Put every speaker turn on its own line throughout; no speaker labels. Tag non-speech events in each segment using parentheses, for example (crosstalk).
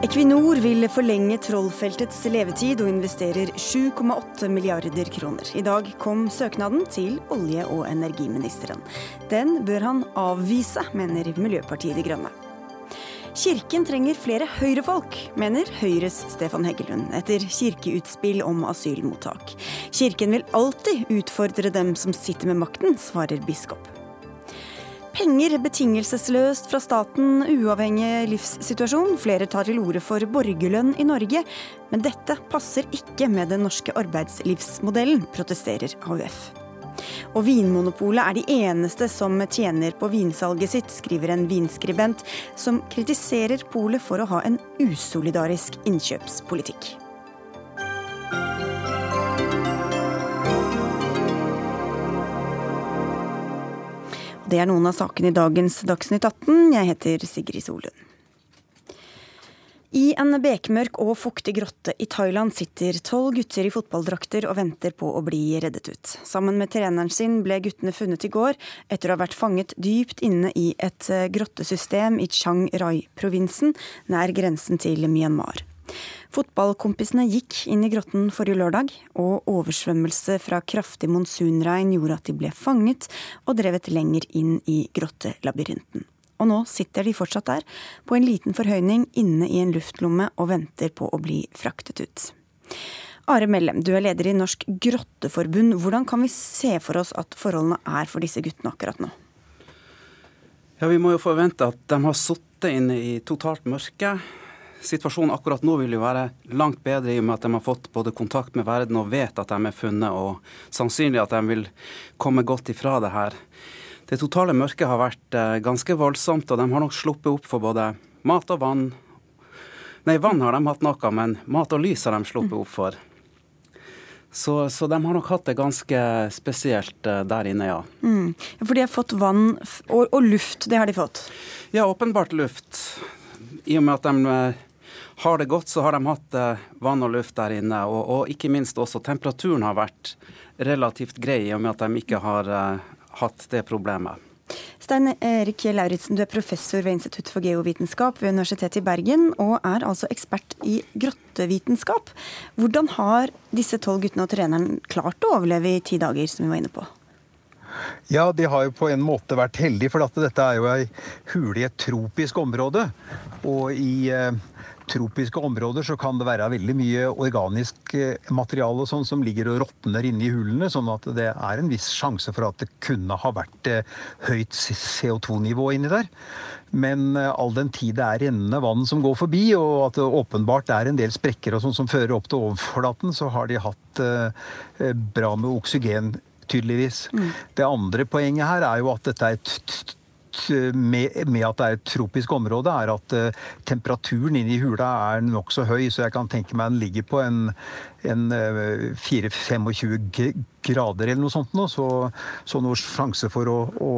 Equinor vil forlenge Trollfeltets levetid og investerer 7,8 milliarder kroner. I dag kom søknaden til olje- og energiministeren. Den bør han avvise, mener Miljøpartiet De Grønne. Kirken trenger flere høyrefolk, mener Høyres Stefan Heggelund etter kirkeutspill om asylmottak. Kirken vil alltid utfordre dem som sitter med makten, svarer biskop. Penger betingelsesløst fra staten, uavhengig livssituasjon. Flere tar til orde for borgerlønn i Norge. Men dette passer ikke med den norske arbeidslivsmodellen, protesterer AUF. Og Vinmonopolet er de eneste som tjener på vinsalget sitt, skriver en vinskribent, som kritiserer polet for å ha en usolidarisk innkjøpspolitikk. Det er noen av sakene i dagens Dagsnytt 18. Jeg heter Sigrid Solund. I en bekmørk og fuktig grotte i Thailand sitter tolv gutter i fotballdrakter og venter på å bli reddet ut. Sammen med treneren sin ble guttene funnet i går, etter å ha vært fanget dypt inne i et grottesystem i Chiang Rai-provinsen, nær grensen til Myanmar. Fotballkompisene gikk inn i grotten forrige lørdag, og oversvømmelse fra kraftig monsunregn gjorde at de ble fanget og drevet lenger inn i grottelabyrinten. Og nå sitter de fortsatt der, på en liten forhøyning inne i en luftlomme og venter på å bli fraktet ut. Are Mellem, du er leder i Norsk Grotteforbund. Hvordan kan vi se for oss at forholdene er for disse guttene akkurat nå?
Ja, Vi må jo forvente at de har sittet inne i totalt mørke situasjonen akkurat nå vil jo være langt bedre i og med at de har fått både kontakt med verden og vet at de er funnet, og sannsynlig at de vil komme godt ifra det her. Det totale mørket har vært eh, ganske voldsomt, og de har nok sluppet opp for både mat og vann. Nei, vann har de hatt noe, men mat og lys har de sluppet opp for. Så, så, de har nok hatt det ganske spesielt eh, der inne, ja.
Mm. For de har fått vann og, og, luft, det har de fått?
Ja, åpenbart luft. I og med at de eh, har det godt, så har de hatt eh, vann og luft der inne. Og, og, ikke minst også temperaturen har vært relativt grei, i og med at de ikke har uh, hatt det problemet.
Stein Erik Lauritzen, du er professor ved Institutt for geovitenskap ved Universitetet i Bergen, og er altså ekspert i grottevitenskap. Hvordan har disse tolv guttene og treneren klart å overleve i ti dager, som vi var inne på?
Ja, de har jo på en måte vært heldige, for dette er jo ei hule i et tropisk område. Og i eh, tropiske områder så kan det være veldig mye organisk eh, materiale sånn som ligger og råtner inni hulene, sånn at det er en viss sjanse for at det kunne ha vært eh, høyt CO2-nivå inni der. Men eh, all den tid det er rennende vann som går forbi, og at det åpenbart er en del sprekker og sånn som fører opp til overflaten, så har de hatt bra med oksygen, tydeligvis. Mm. Det andre poenget her er jo at dette er et med, med, at det er et tropisk område, er at uh, temperaturen inne i hula er nokså høy. Så jeg kan tenke meg den ligger på en, en uh, 4-25 grader eller noe sånt. Nå, så, så noen sjanse for å, å,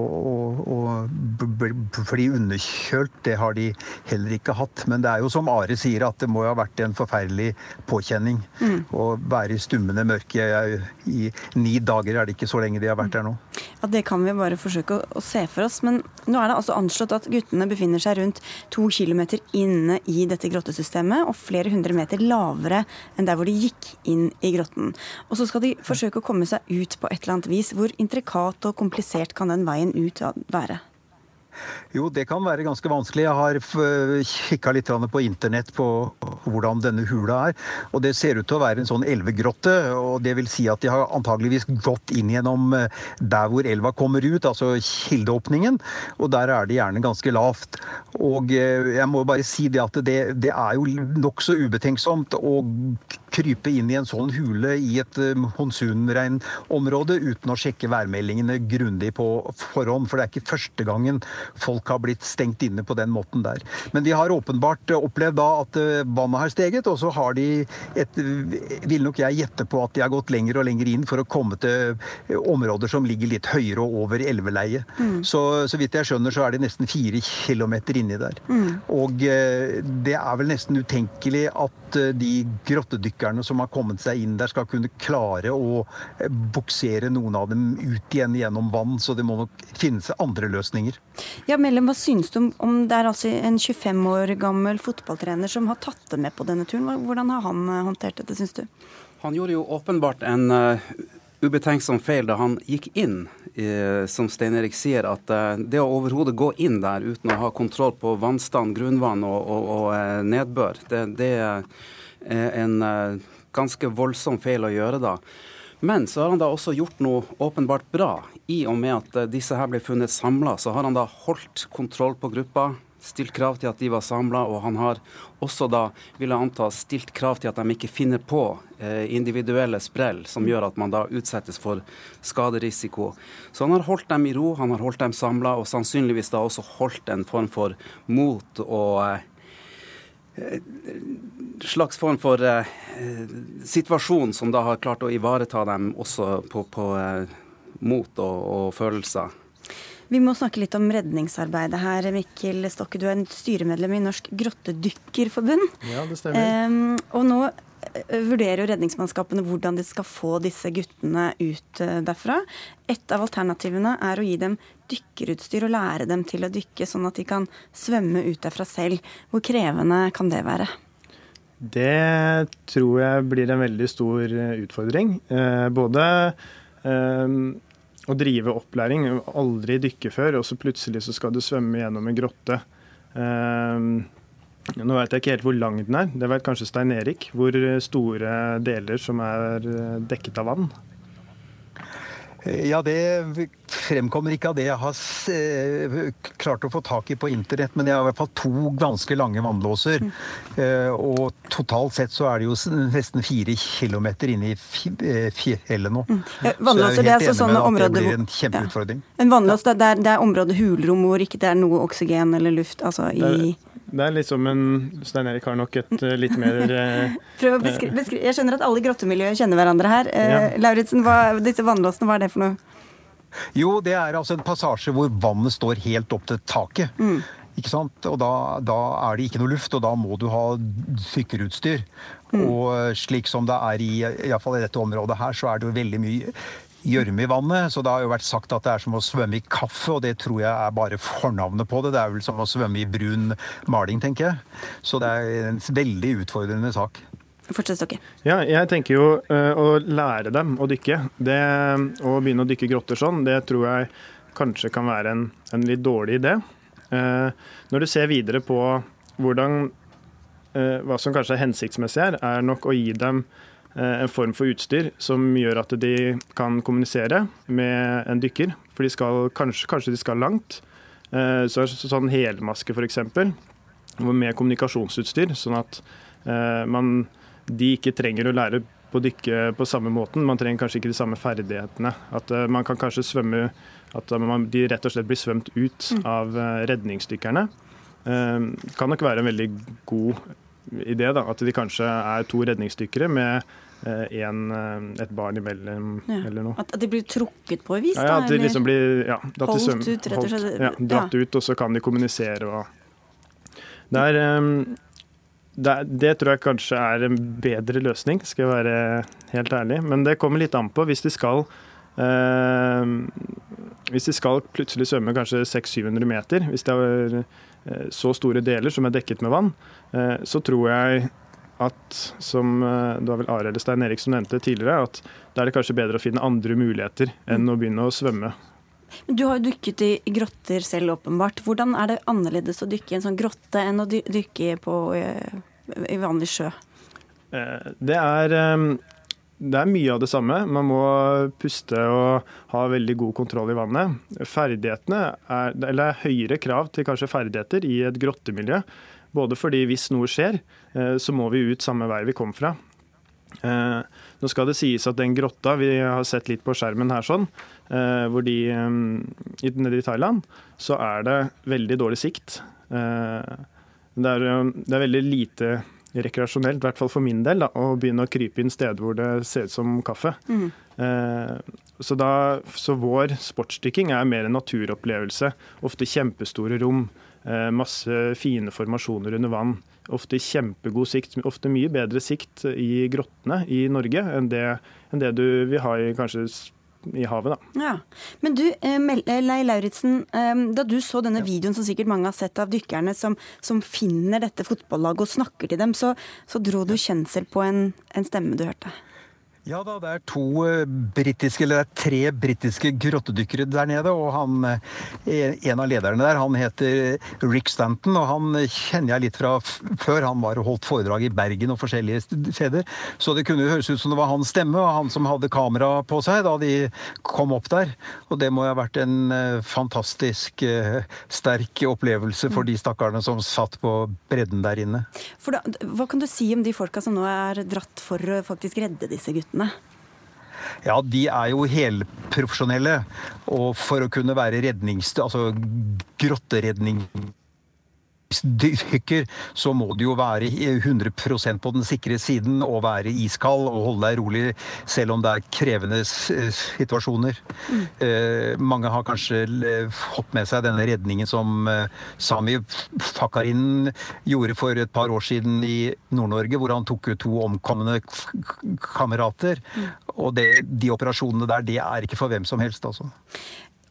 å, å bli underkjølt, det har de heller ikke hatt. Men det er jo som Are sier, at det må ha vært en forferdelig påkjenning mm. å være i stummende mørke. I ni dager er det ikke så lenge de har vært der nå.
Ja, Det kan vi bare forsøke å, å se for oss. Men nå er det altså anslått at guttene befinner seg rundt to kilometer inne i dette grottesystemet, og flere hundre meter lavere enn der hvor de gikk inn i grotten. Og så skal de forsøke å komme seg ut på et eller annet vis. Hvor intrikat og komplisert kan den veien ut være?
Jo, det kan være ganske vanskelig. Jeg har kikka litt på internett på hvordan denne hula er. Og det ser ut til å være en sånn elvegrotte. og Det vil si at de har antageligvis gått inn gjennom eh, der hvor elva kommer ut, altså kildeåpningen. Og der er det gjerne ganske lavt. Og eh, jeg må bare si det at det, det er jo nokså ubetenksomt å krype inn i en sånn hule i et eh, monsunregnområde uten å sjekke værmeldingene grundig på forhånd. For det er ikke første gangen folk har blitt stengt inne på den måten der. Men de har åpenbart opplevd da at eh, vannet har steget, og så har de et Vil nok jeg gjette på at de har gått lenger og lenger inn for å komme til eh, områder som ligger litt høyere og over elveleiet. Mm. Så, så vidt jeg skjønner, så er de nesten fire kilometer inni der. Mm. Og det er vel nesten utenkelig at de grottedykkerne som har kommet seg inn der, skal kunne klare å eh, buksere noen av dem ut igjen gjennom vann. Så det må nok finnes andre løsninger.
Ja, Mellem, hva synes du om, om det er altså en 25 år gammel fotballtrener som har tatt det med på denne turen? Hvordan har han eh, håndtert dette, syns du?
Han gjorde jo åpenbart en uh, ubetenksom feil da han gikk inn, uh, som Stein Erik sier, at uh, det å overhodet gå inn der uten å ha kontroll på vannstand, grunnvann og, og, og nedbør, det, det, er en ganske voldsom feil å gjøre da. Men så har han da også gjort noe åpenbart bra. I og med at disse her ble funnet samla, så har han da holdt kontroll på gruppa, stilt krav til at de var samla, og han har også da, vil jeg anta, stilt krav til at de ikke finner på eh, individuelle sprell som gjør at man da utsettes for skaderisiko. Så han har holdt dem i ro, han har holdt dem samla, og sannsynligvis da også holdt en form for mot og eh, slags form for eh, situasjon som da har klart å ivareta dem også på, på eh, mot og, og, følelser.
Vi må snakke litt om redningsarbeidet her. Mikkel Stokke, du er en styremedlem i Norsk Grottedykkerforbund.
Ja, det stemmer. Um,
og nå eh, vurderer jo redningsmannskapene hvordan de skal få disse guttene ut eh, derfra. Et av alternativene er å gi dem dykkerutstyr og lære dem til å dykke, sånn at de kan svømme ut derfra selv. Hvor krevende kan det være?
Det tror jeg blir en veldig stor eh, utfordring. Både å drive opplæring. Aldri dykke før, og så plutselig så skal du svømme gjennom en grotte. Nå vet jeg ikke helt hvor lang den er. Det vet kanskje Stein Erik. Hvor store deler som er eh, dekket av vann.
Ja, det fremkommer ikke av det jeg har eh, klart å få tak i på internett. Men jeg har i hvert fall to ganske lange vannlåser. Mm. Og totalt sett så er det jo nesten fire kilometer inne i eh, fjellet nå. Mm.
Vannlåser, det er altså sånne områder
Det blir en kjempeutfordring.
Ja. En vannlås, det er, det er området hulrom hvor ikke det er noe oksygen eller luft altså i
det er liksom en Stein Erik har nok et uh, litt mer uh, (laughs)
Prøv å beskrive, Beskri Jeg skjønner at alle i grottemiljøet kjenner hverandre her. Uh, ja. Lauritzen, disse vannlåsene, hva er det for noe?
Jo, det er altså en passasje hvor vannet står helt opp til taket. Mm. Ikke sant? Og da, da, er det ikke noe luft, og da må du ha sykkerutstyr. Mm. Og slik som det er i, i, fall i dette området her, så er det jo veldig mye gjørme i vannet. Så det har jo vært sagt at det er som å svømme i kaffe, og det tror jeg er bare fornavnet på det. Det er vel som å svømme i brun maling, tenker jeg. Så det er en veldig utfordrende sak.
Fortsett dere.
Ja, jeg tenker jo uh, å lære dem å dykke. Det, å begynne å dykke grotter sånn, det tror jeg kanskje kan være en, en litt dårlig idé. Uh, når du ser videre på hvordan uh, hva som kanskje er hensiktsmessig her, er nok å gi dem en form for utstyr som gjør at de kan kommunisere med en dykker. For de skal, kanskje, kanskje de skal langt. Så sånn helmaske f.eks. Med kommunikasjonsutstyr, sånn at man de ikke trenger å lære på å dykke på samme måten. Man trenger kanskje ikke de samme ferdighetene. At uh, man kan kanskje svømme At man, de rett og slett blir svømt ut mm. av uh, redningsdykkerne. Uh, kan nok være en veldig god idé, da. At de kanskje er to redningsdykkere med en, et barn imellom ja. eller noe.
At, de blir trukket på en vis?
Ja, ja, at de liksom blir ja,
holdt svøm, ut, rett og slett.
Ja, dratt ut, og så kan de kommunisere og Det er um, det, det, tror jeg kanskje er en bedre løsning, skal jeg være helt ærlig. Men det kommer litt an på. Hvis de skal, eh, hvis de skal plutselig svømme kanskje 600-700 meter, hvis det er eh, så store deler som er dekket med vann, eh, så tror jeg at, som eh, det var vel eller Stein Erik som nevnte tidligere, at da er det kanskje bedre å finne andre muligheter enn å begynne å svømme.
Du har jo dykket i grotter selv, åpenbart. Hvordan er det annerledes å dykke i en sånn grotte enn å dykke på, eh, i vanlig sjø?
Eh, det er, ehm, det er mye av det samme. Man må puste og ha veldig god kontroll i vannet. Ferdighetene er, eller er høyere krav til kanskje ferdigheter i et grottemiljø. Både fordi hvis noe skjer, eh, så må vi ut samme vei vi kom fra. Nå skal det sies at den grotta vi har sett litt på skjermen her, sånn, Eh, hvor de eh, Nede i Thailand så er det veldig dårlig sikt. Eh, det er, det er veldig lite rekreasjonelt, i hvert fall for min del, da, å begynne å krype inn steder hvor det ser ut som kaffe. Mm. så, da, så, vår sportsdykking er mer en naturopplevelse. Ofte kjempestore rom, masse fine formasjoner under vann, ofte kjempegod sikt, ofte mye bedre sikt i grottene i Norge enn det, enn det du vil ha i kanskje i havet. Da.
Ja. Men du, eh, Lei Lauritzen, eh, da du så denne videoen som sikkert mange har sett av dykkerne som, som finner dette fotballaget og snakker til dem, så, så dro du kjensel på en, en stemme du hørte?
Ja da, det er to eh, britiske, eller det er tre britiske grottedykkere der nede. Og han, eh, en av lederne der, han heter Rick Stanton, og han kjenner jeg litt fra før. Han var og holdt foredrag i Bergen og forskjellige steder. Så det kunne jo høres ut som det var hans stemme, og han som hadde kamera på seg da de kom opp der. Og det må ha vært en eh, fantastisk sterk opplevelse for de stakkarene som satt på bredden der inne.
Da, Hva kan du si om de folka som nå er dratt for å faktisk redde disse guttene? Guttene?
Ja, de er jo helprofesjonelle. Og for å kunne være rednings... Altså grotteredning dykker, så må du jo være 100% på den sikre siden og være iskald og holde deg rolig selv om det er krevende situasjoner. Mm. Eh, mange har kanskje fått med seg denne redningen som eh, Sami Fakarin gjorde for et par år siden i Nord-Norge, hvor han tok ut to omkomne kamerater. Mm. Og det, de operasjonene der, det er ikke for hvem som helst, altså.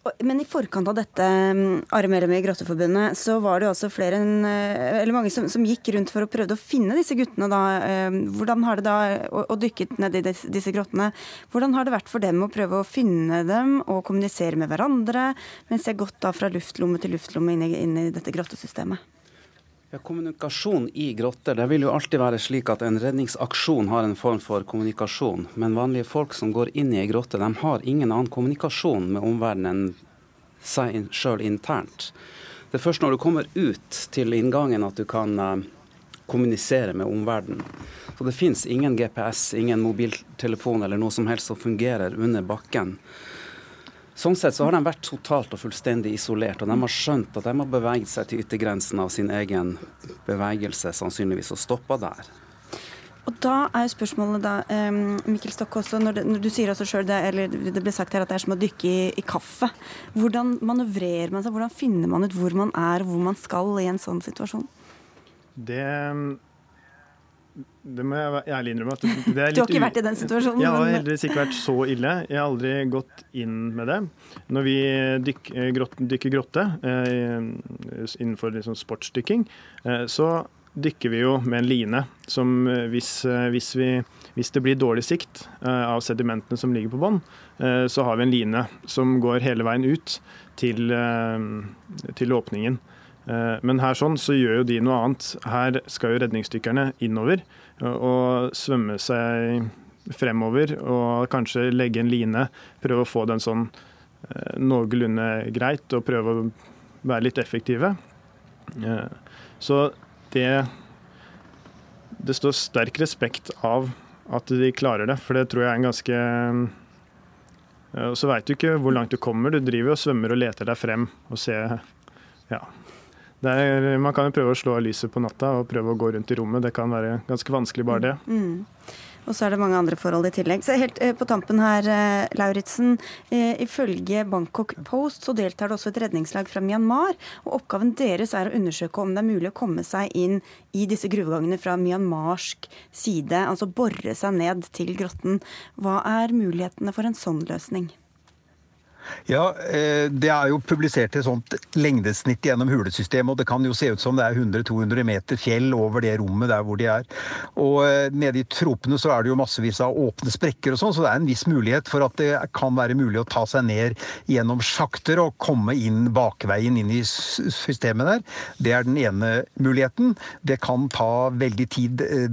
Men i forkant av dette, mm, Are Mellem i Grotteforbundet, så var det jo også flere enn eh, Eller mange som, som, gikk rundt for å prøve å finne disse guttene, da. Eh, hvordan har det da og, å dykke ned i disse grottene? Hvordan har det vært for dem å prøve å finne dem og kommunisere med hverandre, mens de har gått da fra luftlomme til luftlomme inn i, inn i dette grottesystemet?
Ja, Kommunikasjon i grotter. Det vil jo alltid være slik at en redningsaksjon har en form for kommunikasjon. Men vanlige folk som går inn i ei grotte, de har ingen annen kommunikasjon med omverdenen enn seg sjøl internt. Det er først når du kommer ut til inngangen at du kan uh, kommunisere med omverdenen. Så det fins ingen GPS, ingen mobiltelefon eller noe som helst som fungerer under bakken. Sånn sett så har de vært totalt og fullstendig isolert, og de har skjønt at de har beveget seg til yttergrensen av sin egen bevegelse, sannsynligvis, og stoppa der.
Og da er jo spørsmålet da, Mikkel Stokk, også, når, det, når, du sier også selv det, eller det ble sagt her at det er som å dykke i, i, kaffe. Hvordan manøvrerer man seg, hvordan finner man ut hvor man er og hvor man skal i en sånn situasjon?
Det det må jeg ærlig innrømme.
Du har ikke vært i den situasjonen?
Jeg har heldigvis ikke vært så ille. Jeg har aldri gått inn med det. Når vi dykker, eh, dykker grotte eh, innenfor liksom sportsdykking, eh, så dykker vi jo med en line som hvis, hvis, vi, hvis det blir dårlig sikt av sedimentene som ligger på bånn, så har vi en line som går hele veien ut til, til åpningen. Men her sånn så gjør jo de noe annet. Her skal jo redningsdykkerne innover og svømme seg fremover og kanskje legge en line. Prøve å få den sånn eh, noenlunde greit og prøve å være litt effektive. Eh, så det Det står sterk respekt av at de klarer det, for det tror jeg er en ganske og Så veit du ikke hvor langt du kommer. Du driver og svømmer og leter deg frem og ser Ja. Er, man kan jo prøve å slå av lyset på natta og prøve å gå rundt i rommet. Det kan være ganske vanskelig, bare det. Mm.
mm. Og så er det mange andre forhold i tillegg. Så helt eh, på tampen her, eh, Lauritzen. Eh, ifølge Bangkok Post så deltar det også et redningslag fra Myanmar. Og oppgaven deres er å undersøke om det er mulig å komme seg inn i disse gruvegangene fra myanmarsk side. Altså bore seg ned til grotten. Hva er mulighetene for en sånn løsning?
Ja, eh, Det er jo publisert et sånt lengdesnitt gjennom hulesystemet, og det kan jo se ut som det er 100-200 meter fjell over det rommet der hvor de er. Og eh, nede i tropene så er det jo massevis av åpne sprekker og sånn, så det er en viss mulighet for at det kan være mulig å ta seg ned gjennom sjakter og komme inn bakveien inn i systemet der. Det er den ene muligheten. Det kan ta veldig tid, eh,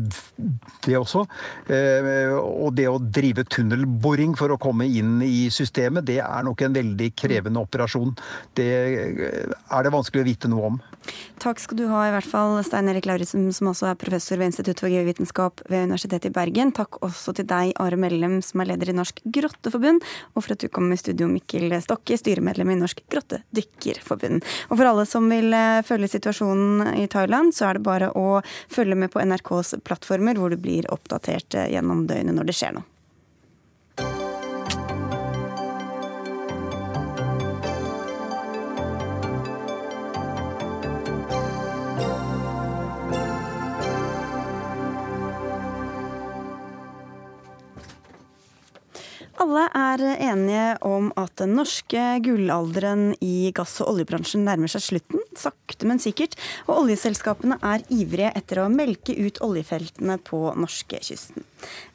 det også. Og det å drive tunnelboring for å komme inn i systemet, det er nok en veldig krevende operasjon. Det er det vanskelig å vite noe om.
Takk skal du ha, i hvert fall Stein Erik Lauritzen, som også er professor ved Institutt for geovitenskap ved Universitetet i Bergen. Takk også til deg, Are Mellem, som er leder i Norsk Grotteforbund, og for at du kom i studio, Mikkel Stokke, styremedlem i Norsk Grottedykkerforbund. Og for alle som vil eh, følge situasjonen i Thailand, så er det bare å følge med på NRKs plattformer, hvor du blir oppdatert eh, gjennom døgnet når det skjer noe. Alle er enige om at den norske gullalderen i gass- og oljebransjen nærmer seg slutten, sakte, men sikkert. Og oljeselskapene er ivrige etter å melke ut oljefeltene på norskekysten.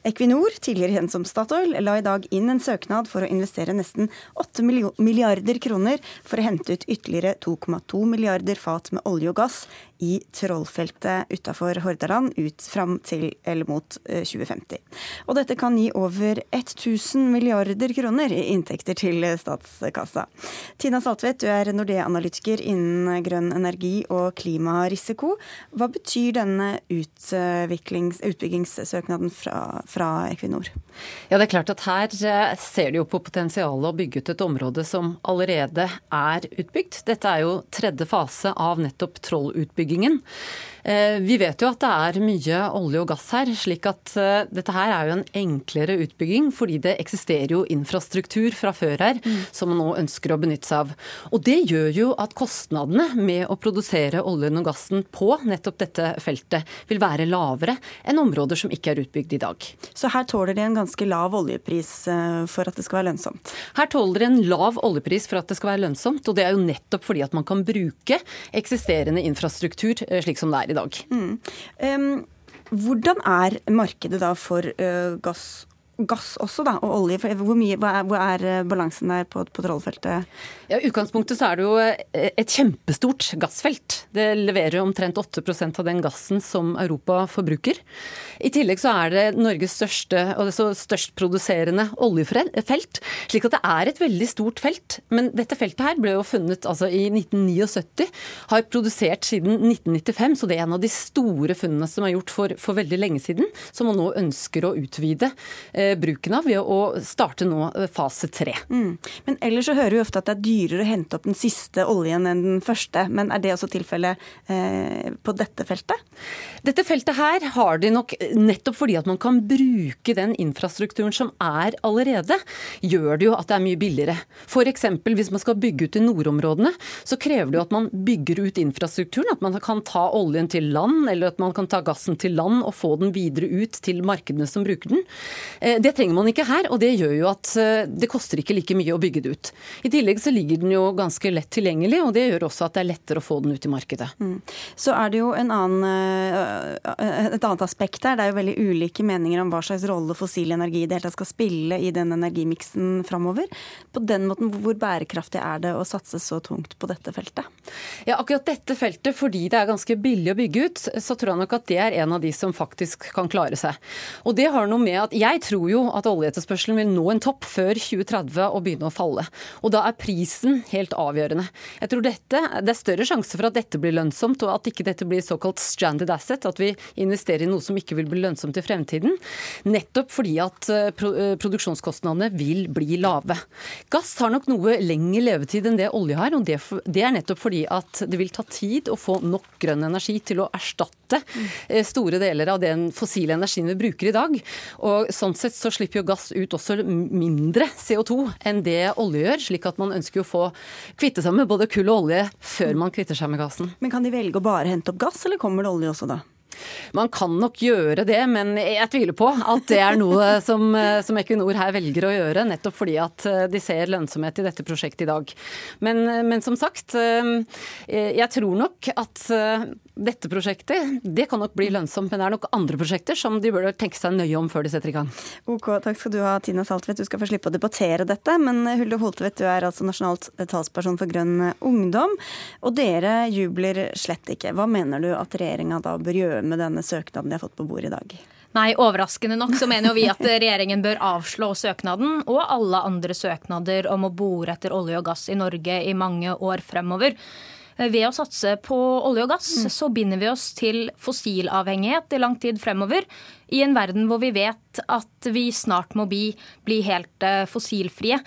Equinor, tidligere kjent som Statoil, la i dag inn en søknad for å investere nesten 8 milliarder kroner for å hente ut ytterligere 2,2 milliarder fat med olje og gass i Trollfeltet utafor Hordaland ut fram til eller mot 2050. Eh, og dette kan gi over 1000 milliarder kroner i inntekter til statskassa. Tina Saltvedt, du er Nordea-analytiker innen grønn energi og klimarisiko. Hva betyr denne utbyggingssøknaden fra, fra Equinor?
Ja, det er klart at Her eh, ser de jo på potensialet å bygge ut et område som allerede er utbygd. Dette er jo tredje fase av nettopp Troll-utbyggingen. Eh, vi vet jo at det er mye olje og gass her, slik at eh, dette her er jo en enklere utbygging fordi det eksisterer jo infrastruktur fra før her mm. som man nå ønsker å benytte seg av. Og det gjør jo at kostnadene med å produsere oljen og gassen på nettopp dette feltet vil være lavere enn områder som ikke er utbygd i dag.
Så her tåler de en ganske lav oljepris eh, for at det skal være lønnsomt?
Her tåler de en lav oljepris for at det skal være lønnsomt, og det er jo nettopp fordi at man kan bruke eksisterende infrastruktur slik som det er i dag. Mm.
Um, hvordan er markedet da for uh, gass gass også, da, og olje. Hvor, mye, hvor, er, hvor er eh, balansen der på, på Trollfeltet?
Ja, utgangspunktet så er det jo eh, et kjempestort gassfelt. Det leverer omtrent 8% av den gassen som Europa forbruker. I tillegg så er det Norges største og det så størst produserende oljefelt. Slik at det er et veldig stort felt. Men dette feltet her ble jo funnet altså, i 1979. Har produsert siden 1995, så det er en av de store funnene som er gjort for, for veldig lenge siden. Som man nå ønsker å utvide. Eh, bruken av ved å starte nå eh, fase tre. Mm.
Men ellers så hører vi ofte at det er dyrere å hente opp den siste oljen enn den første. Men er det også tilfellet eh, på dette feltet?
Dette feltet her har de nok nettopp fordi at man kan bruke den infrastrukturen som er allerede, gjør det jo at det er mye billigere. F.eks. hvis man skal bygge ut i nordområdene, så krever det jo at man bygger ut infrastrukturen. At man kan ta oljen til land, eller at man kan ta gassen til land og få den videre ut til markedene som bruker den. Eh, det trenger man ikke her, og det gjør jo at eh, det koster ikke like mye å bygge det ut. I tillegg så ligger den jo ganske lett tilgjengelig, og det gjør også at det er lettere å få den ut i markedet. Mm.
Så er det jo annen, eh, et annet aspekt her. Det er jo veldig ulike meninger om hva slags rolle fossil energi i det hele tatt skal spille i den energimiksen framover. På den måten, hvor bærekraftig er det å satse så tungt på dette feltet?
Ja, akkurat dette feltet, fordi det er ganske billig å bygge ut, så tror jeg nok at det er en av de som faktisk kan klare seg. Og det har noe med at jeg tror jo at oljeetterspørselen vil nå en topp før 2030 og begynne å falle. Og da er prisen helt avgjørende. Jeg tror dette, Det er større sjanse for at dette blir lønnsomt, og at ikke dette blir såkalt stranded asset, at vi investerer i noe som ikke vil bli lønnsomt i fremtiden. Nettopp fordi at eh, eh, produksjonskostnadene vil bli lave. Gass har nok noe lengre levetid enn det olje har, og det, er nettopp fordi at det vil ta tid å få nok grønn energi til å erstatte eh, store deler av den fossile energien vi bruker i dag. Og sånn sett så slipper jo gass ut også mindre CO2 enn det olje gjør, slik at man ønsker å få kvitte seg med både kull og olje før man kvitter seg med gassen.
Men kan de velge å bare hente opp gass, eller kommer det olje også da?
Man kan nok gjøre det, men jeg tviler på at det er noe (laughs) som, som, Equinor her velger å gjøre, nettopp fordi at de ser lønnsomhet i dette prosjektet i dag. Men, men som sagt, jeg tror nok at dette prosjektet det kan nok bli lønnsomt, men det er nok andre prosjekter som de bør tenke seg nøye om før de setter i gang.
Ok, Takk skal du ha, Tina Saltvedt. Du skal få slippe å debattere dette. Men Hulde Holtvedt, du er altså nasjonalt talsperson for Grønn ungdom. Og dere jubler slett ikke. Hva mener du at regjeringa da bør gjøre med denne søknaden de har fått på bordet i dag?
Nei, overraskende nok så mener jo vi at regjeringen bør avslå søknaden og alle andre søknader om å bore etter olje og gass i Norge i mange år fremover. Eh, ved å satse på olje og gass, mm. så binder vi oss til fossilavhengighet i lang tid fremover. I en verden hvor vi vet at vi snart må bli, bli helt eh, fossilfrie.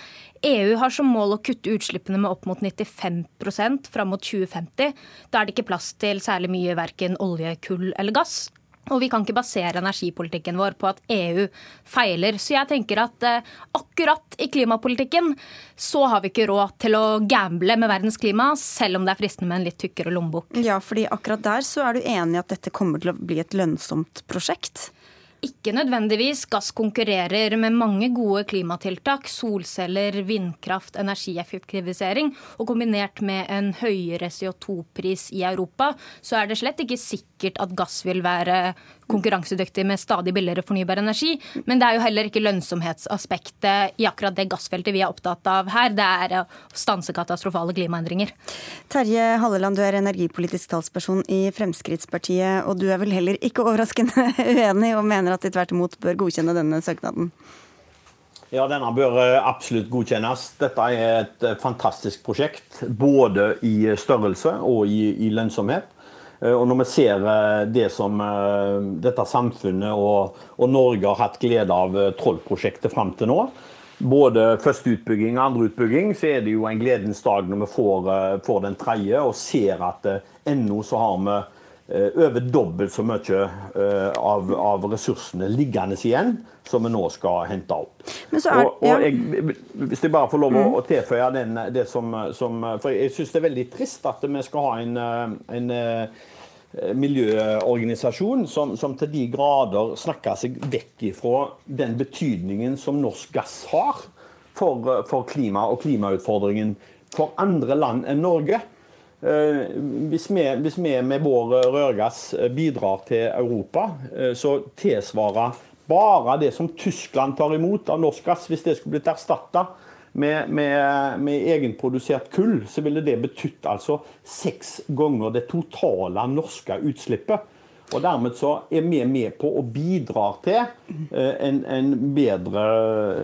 EU har som mål å kutte utslippene med opp mot 95% fram mot 2050. Da er det ikke plass til særlig mye verken olje, kull eller gass. Og vi kan ikke basere energipolitikken vår på at EU feiler. Så jeg tenker at eh, akkurat i klimapolitikken så har vi ikke råd til å gamble med verdens klima, selv om det er fristende med en litt tykkere lommebok.
Ja, fordi akkurat der så er du enig i at dette kommer til å bli et lønnsomt prosjekt?
ikke nødvendigvis. Gass konkurrerer med mange gode klimatiltak. Solceller, vindkraft, energieffektivisering. Og kombinert med en høyere CO2-pris i Europa, så er det slett ikke sikkert at gass vil være konkurransedyktig med stadig billigere fornybar energi. Men det er jo heller ikke lønnsomhetsaspektet i akkurat det gassfeltet vi er opptatt av her. Det er å stanse katastrofale klimaendringer.
Terje Halleland, du er energipolitisk talsperson i Fremskrittspartiet. Og du er vel heller ikke overraskende (laughs) uenig og mener at de tvert imot bør godkjenne denne søknaden?
Ja, denne bør eh, absolutt godkjennes. Dette er et eh, fantastisk prosjekt. Både i størrelse og i, i lønnsomhet. Eh, og når vi ser det som dette samfunnet og, og Norge har hatt glede av Troll-prosjektet fram til nå, både første utbygging og andre utbygging, så er det jo en gledens dag når vi får, får den tredje og ser at ennå så har vi Eh, over dobbelt så mye eh, av, av, ressursene liggende igjen som vi nå skal hente opp. Er, og, og jeg, hvis jeg bare får lov å, mm. å tilføye den, det som, som, For jeg syns det er veldig trist at vi skal ha en, eh, en miljøorganisasjon som, som, til de grader snakker seg vekk ifra den betydningen som norsk gass har for, for klima og klimautfordringen for andre land enn Norge. Eh, hvis vi, hvis vi, med vår rørgass eh, bidrar til Europa, eh, så tilsvarer bare det som Tyskland tar imot av norsk gass, hvis det skulle blitt erstatta med, med, med, egenprodusert kull, så ville det betydd altså seks ganger det totale norske utslippet. Og Dermed så er vi med på å bidra til eh, en, en bedre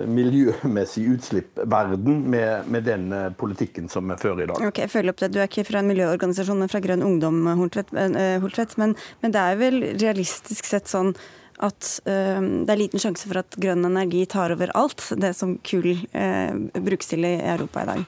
miljømessig utslippsverden med, med, den eh, politikken som vi fører i dag.
Ok, følg opp det. Du er ikke fra en miljøorganisasjon, men fra Grønn Ungdom, Holtvedt. Eh, men, men, det er vel realistisk sett sånn at det er liten sjanse for at grønn energi tar over alt det som kull brukes til i Europa i dag?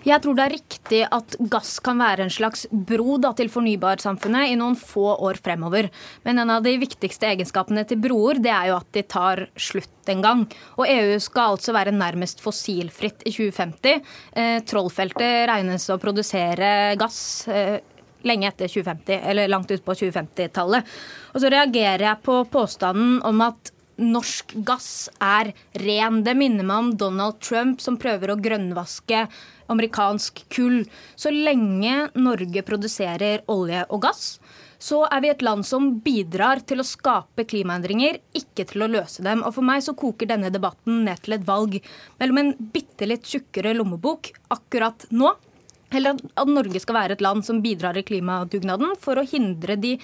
Jeg tror det er riktig at gass kan være en slags bro da, til fornybarsamfunnet i noen få år fremover. Men en av de viktigste egenskapene til broer det er jo at de tar slutt en gang. Og EU skal altså være nærmest fossilfritt i 2050. Eh, Trollfeltet regnes å produsere gass eh, lenge etter 2050, eller langt ut på 2050-tallet. Og så reagerer jeg på påstanden om at norsk gass er ren. Det minner meg om Donald Trump som prøver å grønnvaske amerikansk kull. Så lenge Norge produserer olje og gass, så er vi et land som bidrar til å skape klimaendringer, ikke til å løse dem. Og For meg så koker denne debatten ned til et valg mellom en bitte litt tjukkere lommebok akkurat nå, eller at Norge skal være et land som bidrar i klimadugnaden for å hindre de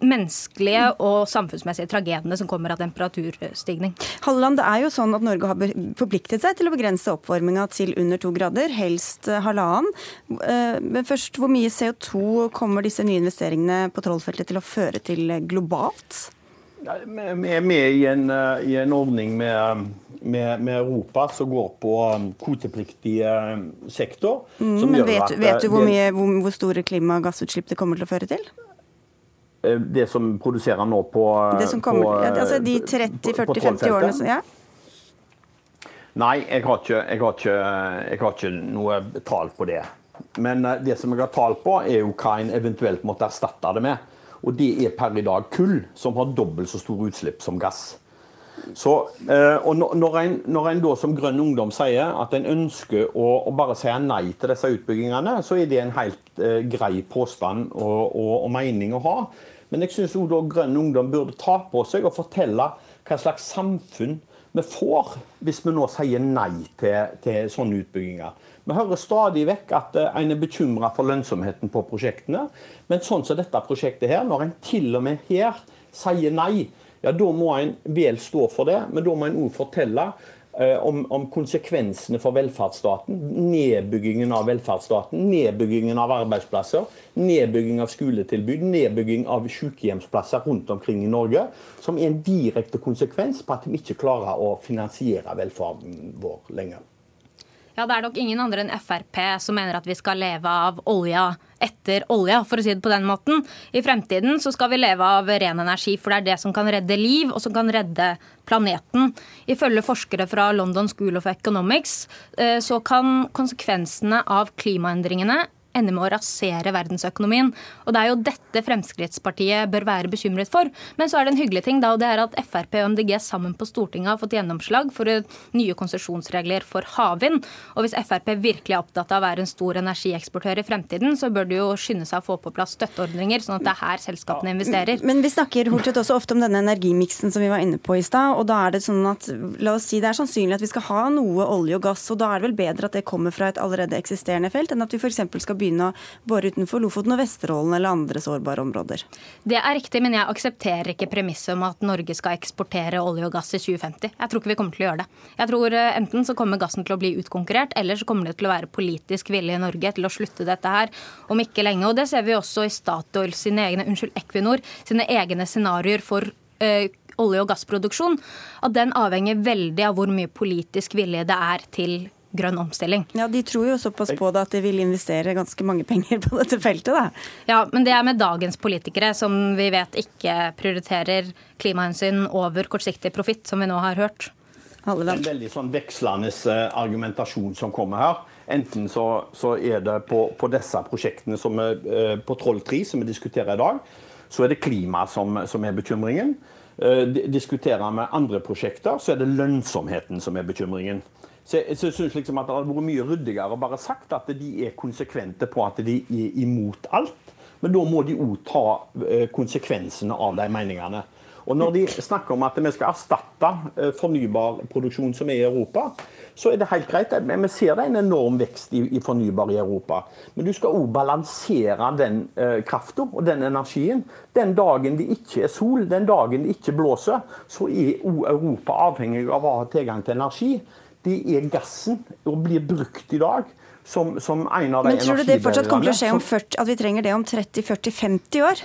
menneskelige og samfunnsmessige tragediene som kommer av temperaturstigning.
Halleland, det er jo sånn at Norge har forpliktet seg til å begrense oppvarminga til under to grader, helst eh, halvannen. Eh, men først, hvor mye CO2 kommer disse nye investeringene på Trollfeltet til å føre til globalt?
Vi er med i en, eh, i en ordning med, med, med, Europa som går på kvotepliktig sektor.
Mm, men vet, vet, du hvor, mye, hvor, hvor store klimagassutslipp det kommer til å føre til?
Eh, det som produserer nå på
Det som kommer, på, ja, altså De 30-40-50 årene? Ja.
Nei, jeg har, ikke, jeg, har ikke, jeg har, ikke, noe tall på det. Men eh, det som jeg har tall på, er jo hva en eventuelt måtte erstatte det med. Og det er per i dag kull, som har dobbelt så store utslipp som gass. Så, eh, og når en, når en, da som Grønn Ungdom sier at en ønsker å, å, bare si nei til disse utbyggingene, så er det en helt grei påstand og, og, og, mening å ha. Men jeg syns Grønn Ungdom burde ta på seg og fortelle hva slags samfunn vi får hvis vi nå sier nei til, til sånne utbygginger. Vi hører stadig vekk at uh, en er bekymra for lønnsomheten på prosjektene. Men sånn som dette prosjektet her, når en til og med her sier nei, ja, da må en vel stå for det, men da må en òg fortelle eh, om, om, konsekvensene for velferdsstaten. Nedbyggingen av velferdsstaten, nedbyggingen av arbeidsplasser, nedbygging av skoletilbud, nedbygging av sykehjemsplasser rundt omkring i Norge. Som er en direkte konsekvens på at vi ikke klarer å finansiere velferden vår lenger.
Ja, Det er nok ingen andre enn Frp som mener at vi skal leve av olja etter olja, for å si det på den måten. I fremtiden så skal vi leve av ren energi, for det er det som kan redde liv, og som kan redde planeten. Ifølge forskere fra London School of Economics eh, så kan konsekvensene av klimaendringene ender med å rasere verdensøkonomien. Og Det er jo dette Fremskrittspartiet bør være bekymret for. Men så er det en hyggelig ting, da, og det er at Frp og MDG sammen på Stortinget har fått gjennomslag for nye konsesjonsregler for havvind. Og hvis Frp virkelig er opptatt av å være en stor energieksportør i fremtiden, så bør de jo skynde seg å få på plass støtteordninger, sånn at det er her selskapene investerer.
Men vi snakker Hortvedt, også ofte om denne energimiksen som vi var inne på i stad. og da er det sånn at, la oss si Det er sannsynlig at vi skal ha noe olje og gass, og da er det vel bedre at det kommer fra et allerede eksisterende felt, enn at vi f.eks. skal begynne å bore utenfor Lofoten og Vesterålen eller andre sårbare områder.
Det er riktig, men jeg aksepterer ikke premisset om at Norge skal eksportere olje og gass i 2050. Jeg tror ikke vi kommer til å gjøre det. Jeg tror eh, Enten så kommer gassen til å bli utkonkurrert, eller så kommer det til å være politisk vilje i Norge til å slutte dette her om ikke lenge. Og Det ser vi også i Statoil sine egne, unnskyld, Equinor sine egne scenarioer for uh, olje- og gassproduksjon. At den avhenger veldig av hvor mye politisk vilje det er til grønn omstilling.
Ja, De tror jo såpass på det at de vil investere ganske mange penger på dette feltet, da.
Ja, men det er med dagens politikere, som vi vet ikke prioriterer klimahensyn over kortsiktig profitt, som vi nå har hørt.
Halleland. En veldig sånn vekslende eh, argumentasjon som kommer her. Enten så, så er det på, på, disse prosjektene som er eh, på Troll 3, som vi diskuterer i dag, så er det klima som, som er bekymringen. Eh, diskuterer vi andre prosjekter, så er det lønnsomheten som er bekymringen. Så jeg, synes liksom at Det hadde vært mye ryddigere å bare sagt at de er konsekvente på at de er imot alt. Men da må de òg ta eh, konsekvensene av de meningene. Og Når de snakker om at vi skal erstatte eh, fornybar produksjon som er i Europa, så er det helt greit. Vi ser det en enorm vekst i, i fornybar i Europa. Men du skal òg balansere den eh, krafta og den energien. Den dagen det ikke er sol, den dagen det ikke blåser, så er òg Europa avhengig av å ha tilgang til energi det er gassen, og blir brukt i dag. Som, som en av de
Men tror du det fortsatt kommer til å skje om 40, at vi trenger det om 30-40-50 år?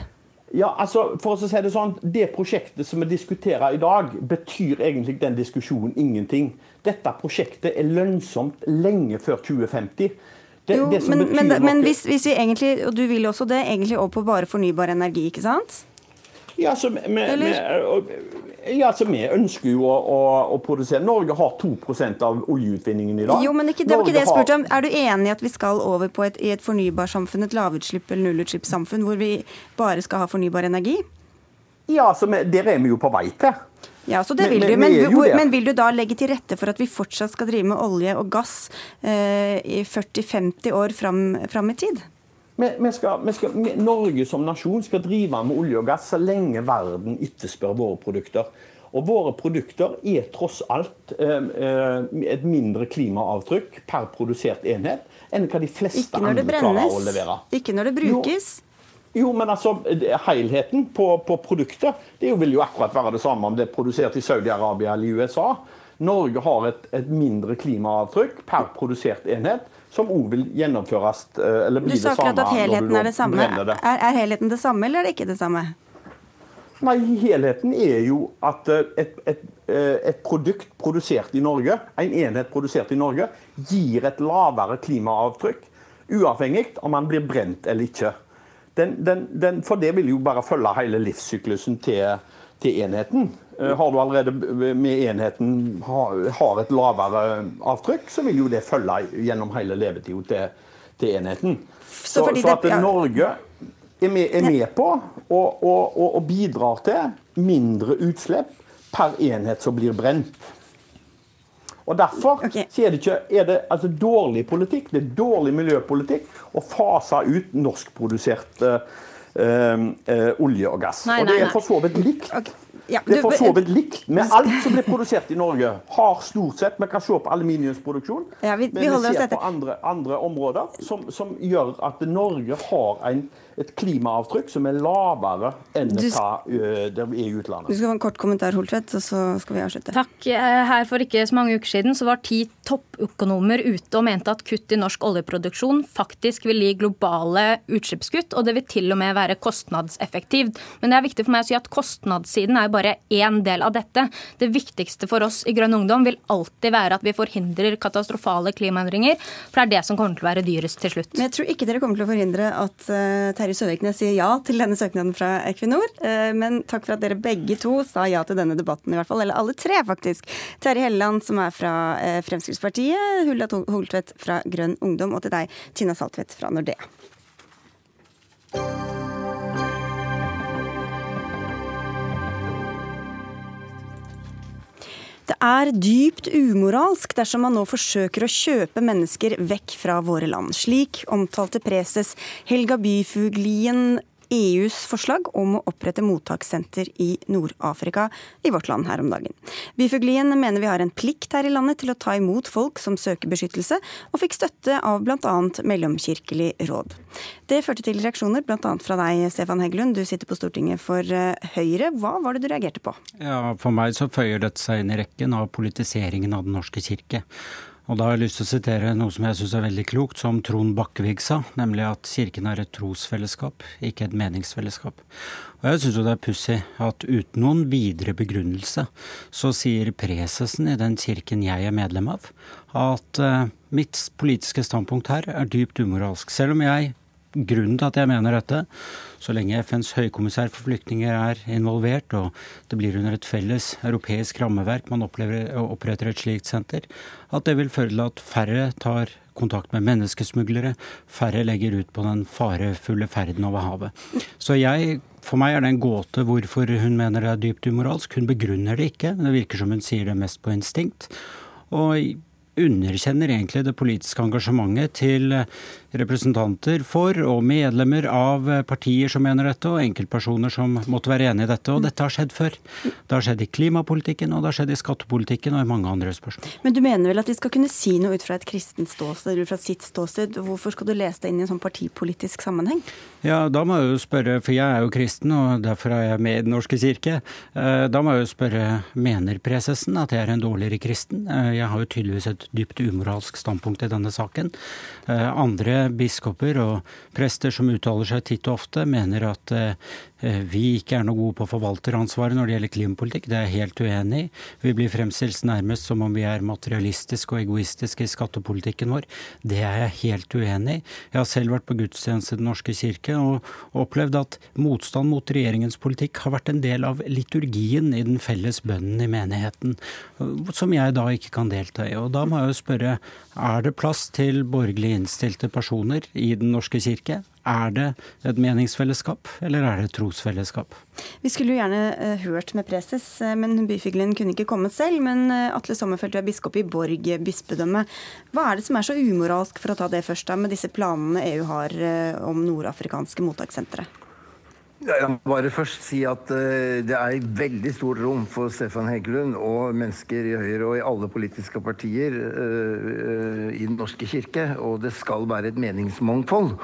Ja, altså, for å si Det sånn, det prosjektet som vi diskuterer i dag, betyr egentlig den diskusjonen ingenting. Dette prosjektet er lønnsomt lenge før 2050.
Det, jo, det men, men, men hvis, hvis, vi egentlig, og du vil også det, egentlig over på bare fornybar energi, ikke sant?
Ja, så vi, vi, ja, så Vi ønsker jo å, å, å, produsere Norge har 2% av oljeutvinningen i dag.
Jo, men ikke, det var ikke det jeg spurte om. Er du enig i at vi skal over på et, i et fornybarsamfunn, et lavutslipp- eller nullutslippssamfunn, hvor vi bare skal ha fornybar energi?
Ja, altså, der er vi jo på vei til.
Ja, så det vil men, du. Men, hvor, men, vil du da legge til rette for at vi fortsatt skal drive med olje og gass eh, i 40-50 år fram, fram i tid?
Vi, vi skal, vi skal, Norge som nasjon skal drive med olje og gass så lenge verden etterspør våre produkter. Og våre produkter er tross alt eh, eh, et mindre klimaavtrykk per produsert enhet enn hva de fleste andre klarer å levere.
Ikke når det brukes.
Jo, jo men altså, helheten på, på produktet det vil jo akkurat være det samme om det er produsert i Saudi-Arabia eller i USA. Norge har et, et mindre klimaavtrykk per produsert enhet som òg vil gjennomføres eh, eller bli det samme.
Du sa akkurat at helheten er det samme. Det. Er, er, helheten det samme, eller er det ikke det samme?
Nei, helheten er jo at eh, et, et, eh, et, produkt produsert i Norge, en enhet produsert i Norge, gir et lavere klimaavtrykk, uavhengig om man blir brent eller ikke. Den, den, den, for det vil jo bare følge hele livssyklusen til, til enheten. Eh, har du allerede med enheten har et lavere avtrykk, så vil jo det følge gjennom hele levetida til, til, enheten. Så, så, at Norge er med, er med på og, og, og, og bidrar til mindre utslipp per enhet som blir brent. Og Derfor okay. er det, ikke, er det altså dårlig politikk, det er dårlig miljøpolitikk å fase ut norskprodusert uh, uh, olje og gass. Nei, og Det er for så vidt likt. Okay. Ja, det er for så vidt likt med alt som blir produsert i Norge. Har stort sett, Vi kan se på aluminiumsproduksjon, ja, vi, vi men vi ser på andre, andre områder som, som, gjør at Norge har en, et klimaavtrykk som er lavere enn du, hva det er i utlandet.
Du skal få en kort kommentar, Holtvedt, og så skal vi avslutte.
Takk. Eh, her For ikke så mange uker siden så var ti toppøkonomer ute og mente at kutt i norsk oljeproduksjon faktisk vil gi globale utslippskutt, og det vil til og med være kostnadseffektivt. Men det er viktig for meg å si at kostnadssiden er bare én del av dette. Det viktigste for oss i Grønn ungdom vil alltid være at vi forhindrer katastrofale klimaendringer, for det er det som kommer til å være dyrest til slutt.
Men jeg tror ikke dere kommer til å forhindre at uh, Terje Søviknes sier ja til denne søknaden fra Equinor. Uh, men takk for at dere begge to sa ja til denne debatten, i hvert fall. Eller alle tre, faktisk. Terje Helleland, som er fra uh, Fremskrittspartiet, Hulda Holtvedt fra Grønn ungdom, og til deg, Tina Saltvedt fra Nordea. Det er dypt umoralsk dersom man nå forsøker å kjøpe mennesker vekk fra våre land. Slik omtalte preses Helga Byfuglien EUs forslag om å opprette mottakssenter i Nord-Afrika i vårt land her om dagen. Byfuglien mener vi har en plikt her i landet til å ta imot folk som søker beskyttelse, og fikk støtte av bl.a. Mellomkirkelig råd. Det førte til reaksjoner bl.a. fra deg, Stefan Heggelund. Du sitter på Stortinget for eh, Høyre. Hva var det du reagerte på?
Ja, For meg så føyer dette seg inn i rekken av politiseringen av Den norske kirke. Og da har jeg lyst til å sitere noe som jeg syns er veldig klokt, som Trond Bakkevig sa, nemlig at kirken er et trosfellesskap, ikke et meningsfellesskap. Og jeg syns jo det er pussig at uten noen videre begrunnelse, så sier presesen i den kirken jeg er medlem av, at uh, mitt politiske standpunkt her er dypt umoralsk. Selv om jeg grunnen til at jeg mener dette, så lenge FNs høykommissær for flyktninger er involvert, og det blir under et felles europeisk rammeverk man opplever, oppretter et slikt senter, at det vil føre til at færre tar kontakt med menneskesmuglere, færre legger ut på den farefulle ferden over havet. Så jeg for meg er det en gåte hvorfor hun mener det er dypt umoralsk. Hun begrunner det ikke. Det virker som hun sier det mest på instinkt. Og underkjenner egentlig det politiske engasjementet til representanter for og medlemmer av partier som mener dette, og enkeltpersoner som måtte være enig i dette. Og dette har skjedd før. Det har skjedd i klimapolitikken, og det har skjedd i skattepolitikken og i mange andre spørsmål.
Men du mener vel at de skal kunne si noe ut fra et kristent ståsted, ut fra sitt ståsted. Hvorfor skal du lese det inn i en sånn partipolitisk sammenheng?
Ja, da må jeg jo spørre, for jeg er jo kristen, og derfor er jeg med i Den norske kirke. Eh, da må jeg jo spørre, mener presesen at jeg er en dårligere kristen? Eh, jeg har jo tydeligvis et dypt umoralsk standpunkt i denne saken. Eh, andre biskoper og prester som uttaler seg titt og ofte, mener at Eh, vi ikke er noe gode på forvalteransvaret når det gjelder klimapolitikk. Det er jeg helt uenig i. Vi blir fremstilt nærmest som om vi er materialistiske og egoistiske i skattepolitikken vår. Det er jeg helt uenig i. Jeg har selv vært på gudstjeneste i Den norske kirke og opplevd at motstand mot regjeringens politikk har vært en del av liturgien i den felles bønnen i menigheten, som jeg da ikke kan delta i. Og da må jeg jo spørre, er det plass til borgerlig innstilte personer i Den norske kirke? Er det et meningsfellesskap, eller er det et trosfellesskap?
Vi skulle jo gjerne uh, hørt med preses, uh, men byfuglen kunne ikke kommet selv. Men uh, Atle Sommerfelt, du er biskop i Borg bispedømme. Hva er det som er så umoralsk, for å ta det først, da, med disse planene EU har om nordafrikanske mottakssentre?
Jeg må bare først si at uh, det er veldig stort rom for Stefan Heggelund og mennesker i Høyre og i alle politiske partier uh, i Den norske kirke, og det skal være et meningsmangfold.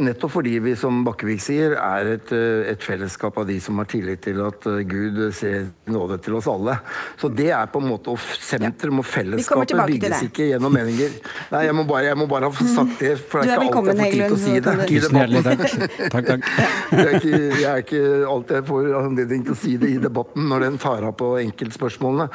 Nettopp fordi vi, som Bakkevik sier, er et, et, fellesskap av de som har tillit til at Gud ser nåde til oss alle. Så det er på en måte sentrum og fellesskapet bygges ikke gjennom meninger. Nei, jeg må, bare, jeg må bare ha sagt det, for det er ikke alltid jeg får tid til å si det.
Tusen hjertelig takk. (laughs) takk, takk.
Det er ikke alltid jeg får anledning til å si det i debatten når den tar av på enkeltspørsmålene.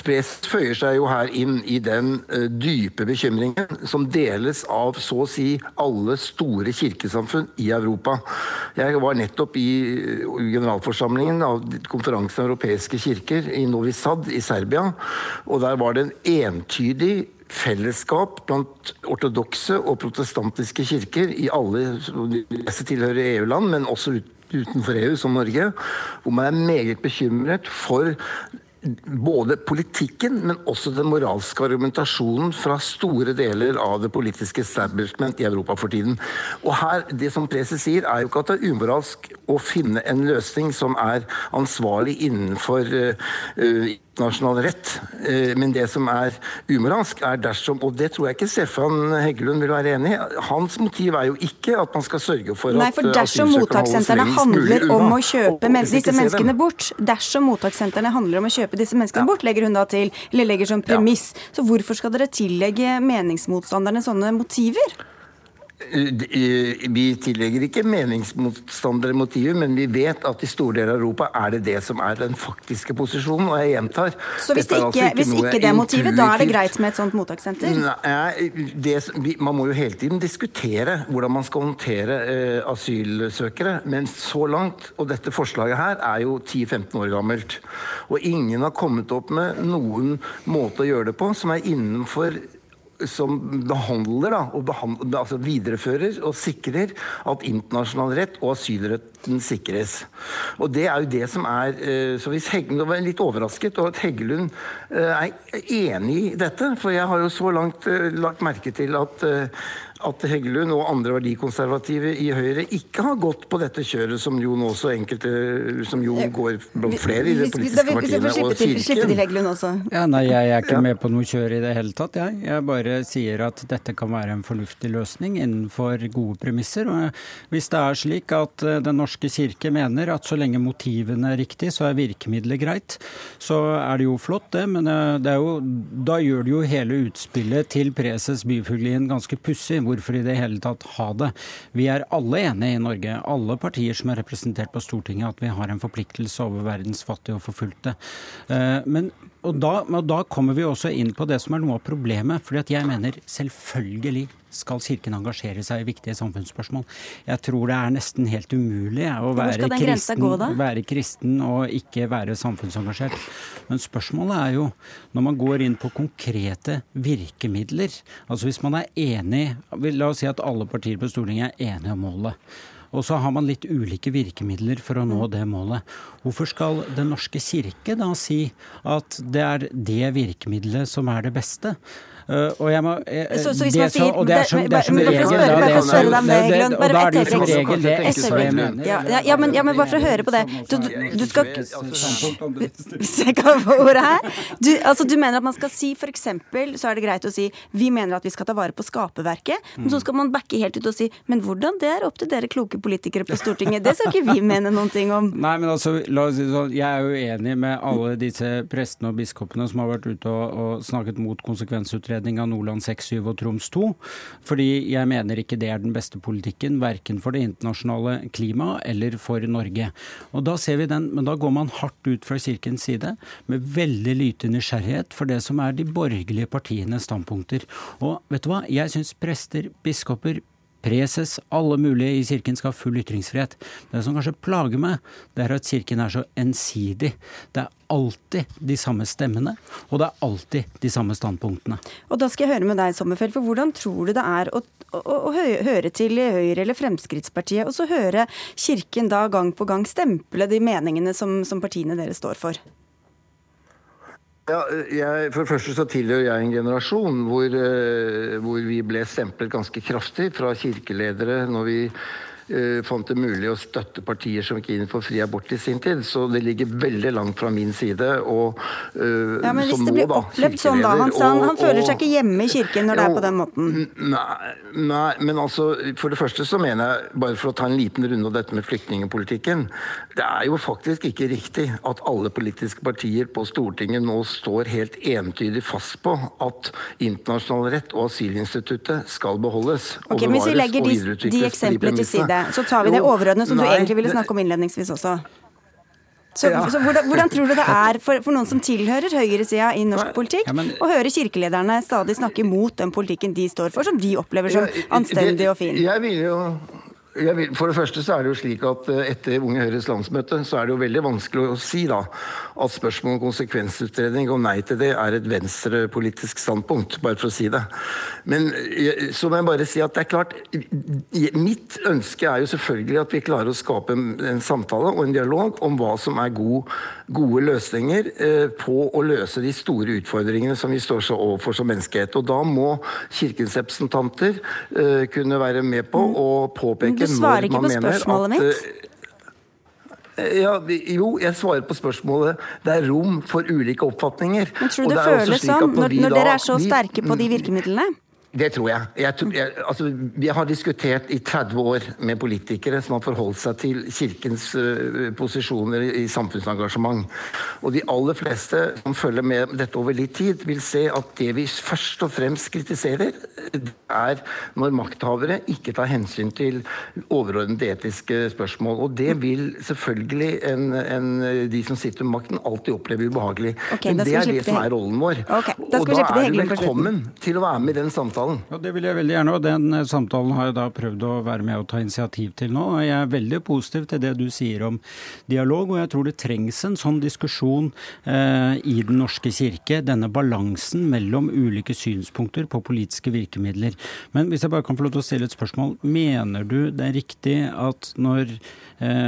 Press føyer seg jo her inn i den uh, dype bekymringen som deles av så å si alle store kirkesamfunn i Europa. Jeg var nettopp i generalforsamlingen av konferansen europeiske kirker i Novi Sad i Serbia, og der var det en entydig fellesskap blant ortodokse og protestantiske kirker i alle disse tilhører EU-land, men også utenfor EU, som Norge, hvor man er meget bekymret for både politikken, men også den moralske argumentasjonen fra store deler av det politiske establishment i Europa for tiden. Og her, Det som preses sier, er jo ikke at det er umoralsk å finne en løsning som er ansvarlig innenfor uh, internasjonal rett. Eh, men det som er umoralsk, er dersom Og det tror jeg ikke Stefan Heggelund vil være enig i. Hans motiv er jo ikke at man skal sørge for
Nei, for dersom mottakssentrene handler om å kjøpe disse menneskene bort, dersom mottakssentrene handler om å kjøpe disse menneskene ja. bort, legger hun da til, eller legger som premiss. Ja. Så hvorfor skal dere tillegge meningsmotstanderne sånne motiver?
Vi tillegger ikke meningsmotstandere motivet, men vi vet at i store deler av Europa er det det som er den faktiske posisjonen. Og jeg gjentar
Så hvis, ikke, altså ikke, hvis ikke det er motivet, da er det greit med et sånt mottakssenter?
Nei, det, Man må jo hele tiden diskutere hvordan man skal håndtere uh, asylsøkere. Men så langt, og dette forslaget her er jo 10-15 år gammelt, og ingen har kommet opp med noen måte å gjøre det på som er innenfor som behandler da, og behandler, altså viderefører og sikrer at internasjonal rett og asylretten sikres. Og Det er jo det som er eh, så hvis Heggelund var litt overrasket over at Heggelund eh, er enig i dette. For jeg har jo så langt eh, lagt merke til at at Heggelund og andre verdikonservative i Høyre ikke har gått på dette kjøret, som jo nå så enkelte som jo går blant flere i de politiske partiene og
Kirken.
Ja, nei, jeg er ikke med på noe kjør i det hele tatt, jeg. Jeg bare sier at dette kan være en fornuftig løsning innenfor gode premisser. Og hvis det er slik at Den norske kirke mener at så lenge motivene er riktig, så er virkemidlet greit, så er det jo flott, det. Men eh, det jo, da gjør det jo hele utspillet til preses Byfuglien ganske pussig hvorfor i det hele tatt ha det? Vi er alle enige i Norge, alle partier som er representert på Stortinget, at vi har en forpliktelse over verdens fattige og forfulgte. Eh, men og da, og da, kommer vi også inn på det som er noe av problemet. fordi at jeg mener selvfølgelig skal Kirken engasjere seg i viktige samfunnsspørsmål. Jeg tror det er nesten helt umulig å være kristen, gå, være kristen, og ikke være samfunnsengasjert. Men spørsmålet er jo, når man går inn på konkrete virkemidler Altså hvis man er enig La oss si at alle partier på Stortinget er enige om målet. Og så har man litt ulike virkemidler for å nå det målet. Hvorfor skal Den norske kirke da si at det er det virkemidlet som er det beste? Uh, og jeg må jeg,
så, så hvis man sier Og det er som, det er som regel da det Og da er det som regel det SV mener. Ja, ja, men, ja, men bare for å høre på det. Du, du, du skal Se hva ordet her. Du, altså, du mener at man skal si f.eks. så er det greit å si vi mener at vi skal ta vare på skaperverket, men så skal man backe helt ut og si men hvordan? Det er opp til dere kloke politikere på Stortinget. Det skal ikke vi (laughs) mene noen ting om.
Nei, men altså, la oss si sånn, Jeg er jo enig med alle disse prestene og biskopene som har vært ute og, og snakket mot konsekvensutredning utredning av Nordland 6, 7 og Troms 2. Fordi jeg mener ikke det er den beste politikken, verken for det internasjonale klimaet eller for Norge. Og da ser vi den, Men da går man hardt ut fra Kirkens side, med veldig lite nysgjerrighet for det som er de borgerlige partienes standpunkter. Og vet du hva, jeg syns prester, biskoper, preses, alle mulige i kirken skal ha full ytringsfrihet. Det som kanskje plager meg, det er at kirken er så ensidig. Det er alltid de samme stemmene, og det er alltid de samme standpunktene.
Og da skal jeg høre med deg, Sommerfeld, for hvordan tror du det er å, å, å høre til Høyre eller Fremskrittspartiet, og så høre Kirken da gang på gang stemple de meningene som, som partiene deres står for?
Ja, jeg, for det første så tilhører jeg en generasjon hvor, eh, hvor vi ble stemplet ganske kraftig fra kirkeledere når vi fant det mulig å støtte partier som gikk inn for fri abort i sin tid. Så det ligger veldig langt fra min side. Og,
uh, ja, men hvis det blir opplevd sånn, da? Han, han, han føler seg ikke hjemme i kirken når det er på den måten?
Nei, nei, men altså For det første så mener jeg, bare for å ta en liten runde av dette med flyktningpolitikken Det er jo faktisk ikke riktig at alle politiske partier på Stortinget nå står helt entydig fast på at internasjonal rett og asylinstituttet skal beholdes
og okay, bevares og videreutvikles. De eksemplene til side, så tar vi det overordnede som du egentlig ville snakke om innledningsvis også. Så, ja. så hvordan, hvordan, tror du det (laughs) er for, for noen som tilhører høyresida i norsk politikk, ja, men, å høre kirkelederne stadig snakke mot den politikken de står for, som de opplever som anstendig og fin?
Jeg vil jo vil, for det første så er det jo slik at eh, Etter Unge Høyres landsmøte så er det jo veldig vanskelig å si da at spørsmålet om konsekvensutredning og nei til det er et venstrepolitisk standpunkt, bare for å si det. Men eh, så må jeg bare si at det er klart Mitt ønske er jo selvfølgelig at vi klarer å skape en, en samtale og en dialog om hva som er god, gode løsninger eh, på å løse de store utfordringene som vi står så overfor som menneskehet. Og da må Kirkens representanter eh, kunne være med på å påpeke
du svarer ikke på spørsmålet mitt.
Eh, ja, jo, jeg svarer på spørsmålet. Det er rom for ulike oppfatninger.
Men tror du det, det føles sånn, når, når dere er så sterke på de virkemidlene?
Det tror jeg. jeg, tror, jeg altså, vi har diskutert i 30 år med politikere som har forholdt seg til Kirkens uh, posisjoner i samfunnsengasjement. Og de aller fleste som følger med dette over litt tid, vil se at det vi først og fremst kritiserer, er når makthavere ikke tar hensyn til overordnede etiske spørsmål. Og det vil selvfølgelig en, en, de som sitter med makten, alltid oppleve ubehagelig. Okay, Men det er det som er rollen vår.
Okay, da og da
er du velkommen til å være med i den samtalen samtalen.
Ja, det vil jeg veldig gjerne, og den eh, samtalen har jeg da prøvd å være med og ta initiativ til nå. og Jeg er veldig positiv til det du sier om dialog, og jeg tror det trengs en sånn diskusjon eh, i Den norske kirke. Denne balansen mellom ulike synspunkter på politiske virkemidler. Men hvis jeg bare kan få lov til å stille et spørsmål. Mener du det er riktig at når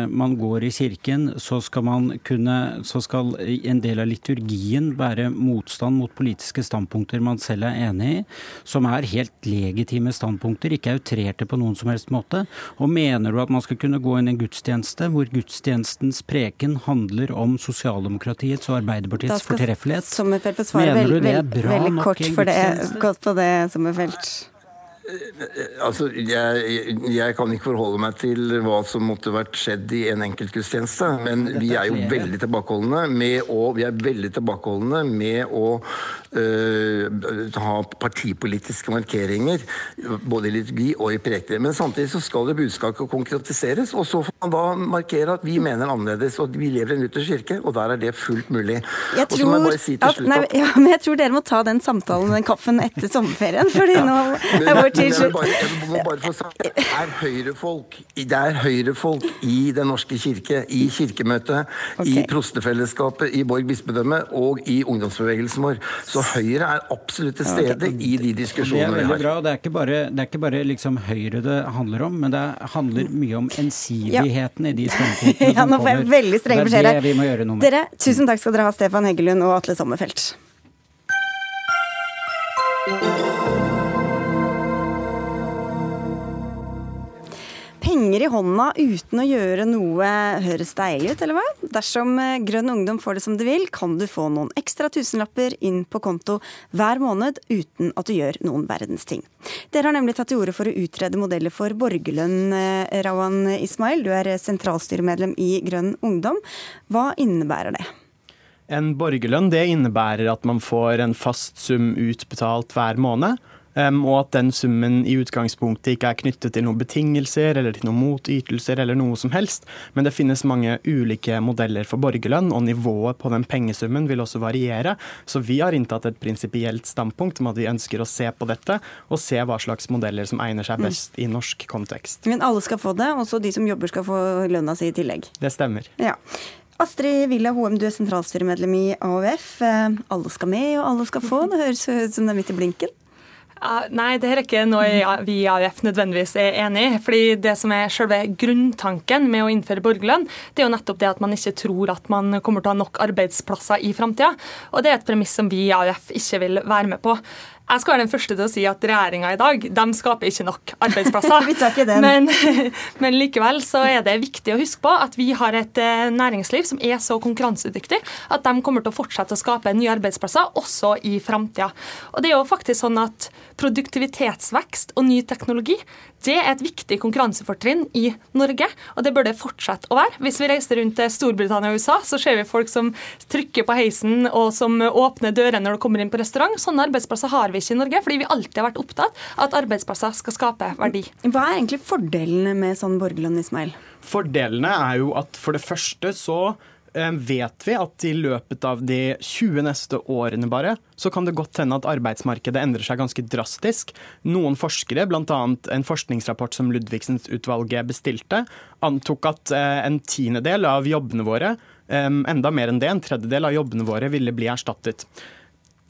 man går i kirken, så skal man kunne Så skal en del av liturgien være motstand mot politiske standpunkter man selv er enig i, som er helt legitime standpunkter, ikke outrerte på noen som helst måte? Og mener du at man skal kunne gå inn i en gudstjeneste hvor gudstjenestens preken handler om sosialdemokratiets og Arbeiderpartiets fortreffelighet?
Mener du det er bra nok i en gudstjeneste? Kort på det, Sommerfelt.
Altså, jeg, jeg, kan ikke forholde meg til hva som måtte vært skjedd i en enkeltgudstjeneste, men vi er jo veldig tilbakeholdne med å, vi er veldig tilbakeholdne med å øh, ha partipolitiske markeringer, både i liturgi og i prekener. Men samtidig så skal det budskapet konkretiseres, og så får man da markere at vi mener annerledes, og vi lever i en luthersk kirke, og der er det fullt mulig.
Jeg tror, jeg si at, nei, ja, men jeg tror dere må ta den samtalen, den kaffen, etter sommerferien, fordi (laughs) ja. nå er vår
til slutt. Er høyrefolk det er høyrefolk i Den norske kirke, i Kirkemøtet, okay. i prostefellesskapet, i Borg bispedømme og i ungdomsbevegelsen vår. Så Høyre er absolutt til stede okay. i de diskusjonene
vi har. Det er bra. Det er ikke bare, er ikke bare liksom Høyre det handler om, men det handler mye om ensidigheten ja. i de standpunktene
ja, som kommer. Veldig strenge beskjeder. Dere, tusen takk skal dere ha, Stefan Heggelund og Atle Sommerfelt. Penger i hånda uten å gjøre noe høres deilig ut, eller hva? Dersom eh, Grønn Ungdom får det som de vil, kan du få noen ekstra tusenlapper inn på konto hver måned uten at du gjør noen verdens ting. Dere har nemlig tatt til orde for å utrede modeller for borgerlønn, eh, Rawan Ismail. Du er sentralstyremedlem i Grønn Ungdom. Hva innebærer det?
En borgerlønn det innebærer at man får en fast sum utbetalt hver måned. Og at den summen i utgangspunktet ikke er knyttet til noen betingelser eller til noen motytelser eller noe som helst. Men det finnes mange ulike modeller for borgerlønn, og nivået på den pengesummen vil også variere. Så vi har inntatt et prinsipielt standpunkt om at vi ønsker å se på dette, og se hva slags modeller som egner seg mm. best i norsk kontekst.
Men alle skal få det, også de som jobber skal få lønna si i tillegg?
Det stemmer.
Ja. Astrid Villa Hoem, du er sentralstyremedlem i AUF. Alle skal med, og alle skal få. Det høres ut som det er midt i blinken?
Nei, det er ikke noe vi i AUF nødvendigvis er enig i. fordi Det som er selve grunntanken med å innføre borgerlønn, det er jo nettopp det at man ikke tror at man kommer til å ha nok arbeidsplasser i framtida. Og det er et premiss som vi i AUF ikke vil være med på. Jeg skal være den første til å si at regjeringa i dag de skaper ikke nok arbeidsplasser. (laughs)
vi tar ikke den.
Men, (laughs) men, likevel så er det viktig å huske på at vi har et eh, næringsliv som er så konkurransedyktig at de kommer til å fortsette å skape nye arbeidsplasser også i framtida. Og det er jo faktisk sånn at produktivitetsvekst og ny teknologi det er et viktig konkurransefortrinn i Norge, og det bør det fortsette å være. Hvis vi reiser rundt til Storbritannia og USA, så ser vi folk som trykker på heisen og som åpner dørene når du kommer inn på restaurant. Sånne arbeidsplasser har vi ikke i Norge, fordi vi alltid har vært opptatt av at arbeidsplasser skal skape verdi.
Hva er egentlig fordelene med sånn borgerlønn, Ismail?
Fordelene er jo at for det første så vet vi at i løpet av de 20 neste årene bare, så kan det godt hende at arbeidsmarkedet endrer seg ganske drastisk. Noen forskere, bl.a. en forskningsrapport som Ludvigsens-utvalget bestilte, antok at eh, en tiendedel av jobbene våre, eh, enda mer enn det, en tredjedel av jobbene våre, ville bli erstattet.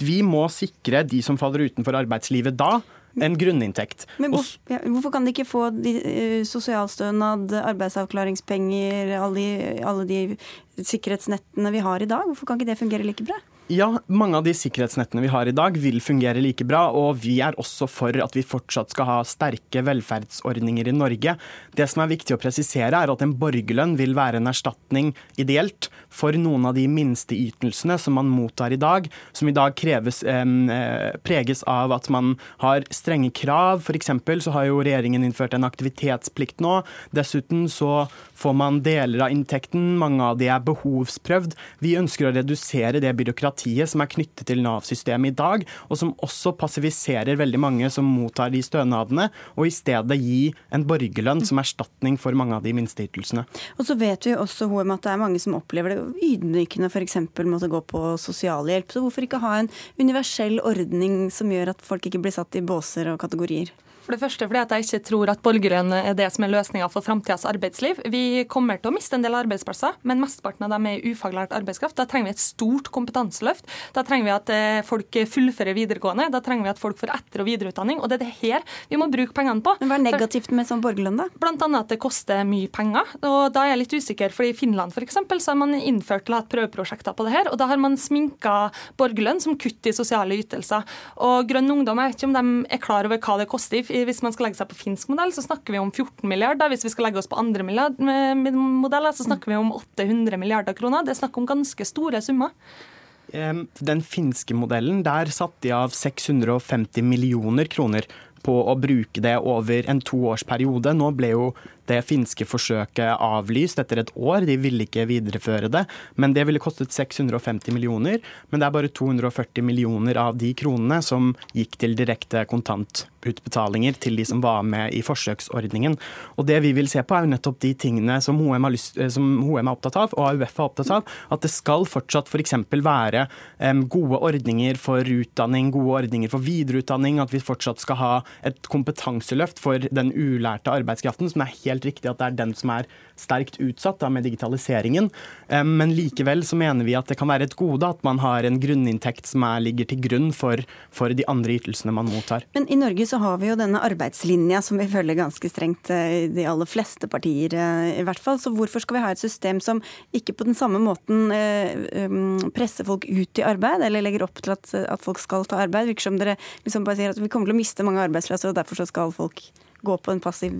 Vi må sikre de som faller utenfor arbeidslivet da, en grunninntekt.
Men hvor, ja, Hvorfor kan de ikke få de, uh, sosialstønad, arbeidsavklaringspenger, alle de, alle de, sikkerhetsnettene vi har i dag? Hvorfor kan ikke det fungere like bra?
Ja, mange av de sikkerhetsnettene vi har i dag vil fungere like bra, og vi er også for at vi fortsatt skal ha sterke velferdsordninger i Norge. Det som er viktig å presisere, er at en borgerlønn vil være en erstatning, ideelt, for noen av de minste ytelsene som man mottar i dag, som i dag kreves, eh, preges av at man har strenge krav. F.eks. så har jo regjeringen innført en aktivitetsplikt nå. Dessuten så får man deler av inntekten, mange av de er behovsprøvd. Vi ønsker å redusere det byråkratiet som er knyttet til Nav-systemet i dag, og som også passiviserer veldig mange som mottar de stønadene, og i stedet gi en borgerlønn som erstatning for mange av de minsteytelsene.
Og så vet vi også HM, at det er mange som opplever det ydmykende f.eks. måtte gå på sosialhjelp. Så hvorfor ikke ha en universell ordning som gjør at folk ikke blir satt i båser og kategorier?
For det første fordi at jeg ikke tror at borgerlønn er det som er løsninga for framtidas arbeidsliv. Vi kommer til å miste en del arbeidsplasser, men mesteparten av dem er ufaglært arbeidskraft. Da trenger vi et stort kompetanseløft. Da trenger vi at eh, folk fullfører videregående. Da trenger vi at folk får etter- og videreutdanning. Og det er det her vi må bruke pengene på.
Men Hva er negativt med sånn borgerlønn, da?
Blant annet at det koster mye penger. Og da er jeg litt usikker, for i Finland f.eks. så har man innført til hatt prøveprosjekter på det her, og da har man sminka borgerlønn som kutt i sosiale ytelser. Og Grønn Ungdom, jeg vet ikke om de er klar over hva det koster hvis man skal legge seg på finsk modell, så snakker vi om 14 milliarder. Hvis vi skal legge oss på andre modeller, så snakker vi om 800 milliarder kroner. Det er snakk om ganske store summer.
Den finske modellen, der satte de av 650 millioner kroner på å bruke det over en toårsperiode. Nå ble jo det finske forsøket avlyst etter et år. De ville ikke videreføre det. Men det ville kostet 650 millioner. Men det er bare 240 millioner av de kronene som gikk til direkte kontantutbetalinger til de som var med i forsøksordningen. Og det vi vil se på, er jo nettopp de tingene som HM, lyst, eh, som HM er opptatt av, og AUF er opptatt av. At det skal fortsatt f.eks. For være gode ordninger for utdanning, gode ordninger for videreutdanning. At vi fortsatt skal ha et kompetanseløft for den ulærte arbeidskraften, som er helt helt riktig at det er den som er sterkt utsatt da, med digitaliseringen. Men likevel så mener vi at det kan være et gode at man har en grunninntekt som er, ligger til grunn for, for, de andre ytelsene man mottar.
Men i Norge så har vi jo denne arbeidslinja som vi følger ganske strengt eh, i de aller fleste partier eh, i hvert fall. Så hvorfor skal vi ha et system som ikke på den samme måten eh, presser folk ut i arbeid, eller legger opp til at, at folk skal ta arbeid? Virker som dere liksom bare sier at vi kommer til å miste mange arbeidsplasser, og derfor så skal folk gå på en passiv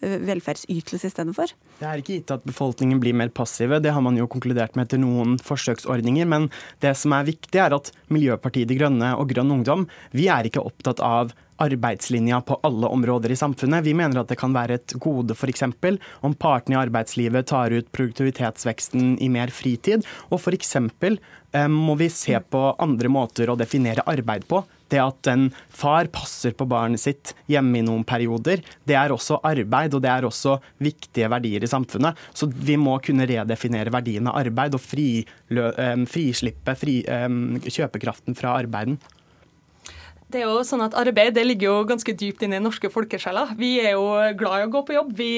velferdsytelse i stedet for?
Det er ikke gitt at befolkningen blir mer passive, det har man jo konkludert med etter noen forsøksordninger. Men det som er viktig, er at Miljøpartiet De Grønne og Grønn Ungdom, vi er ikke opptatt av arbeidslinja på alle områder i samfunnet. Vi mener at det kan være et gode f.eks. om partene i arbeidslivet tar ut produktivitetsveksten i mer fritid. Og f.eks. Eh, må vi se på andre måter å definere arbeid på. Det at en far passer på barnet sitt hjemme i noen perioder, det er også arbeid, og det er også viktige verdier i samfunnet. Så vi må kunne redefinere verdien av arbeid og frislippe fri, kjøpekraften fra arbeiden.
Det er jo sånn at Arbeid det ligger jo ganske dypt inne i norske folkesjeler. Vi er jo glad i å gå på jobb, vi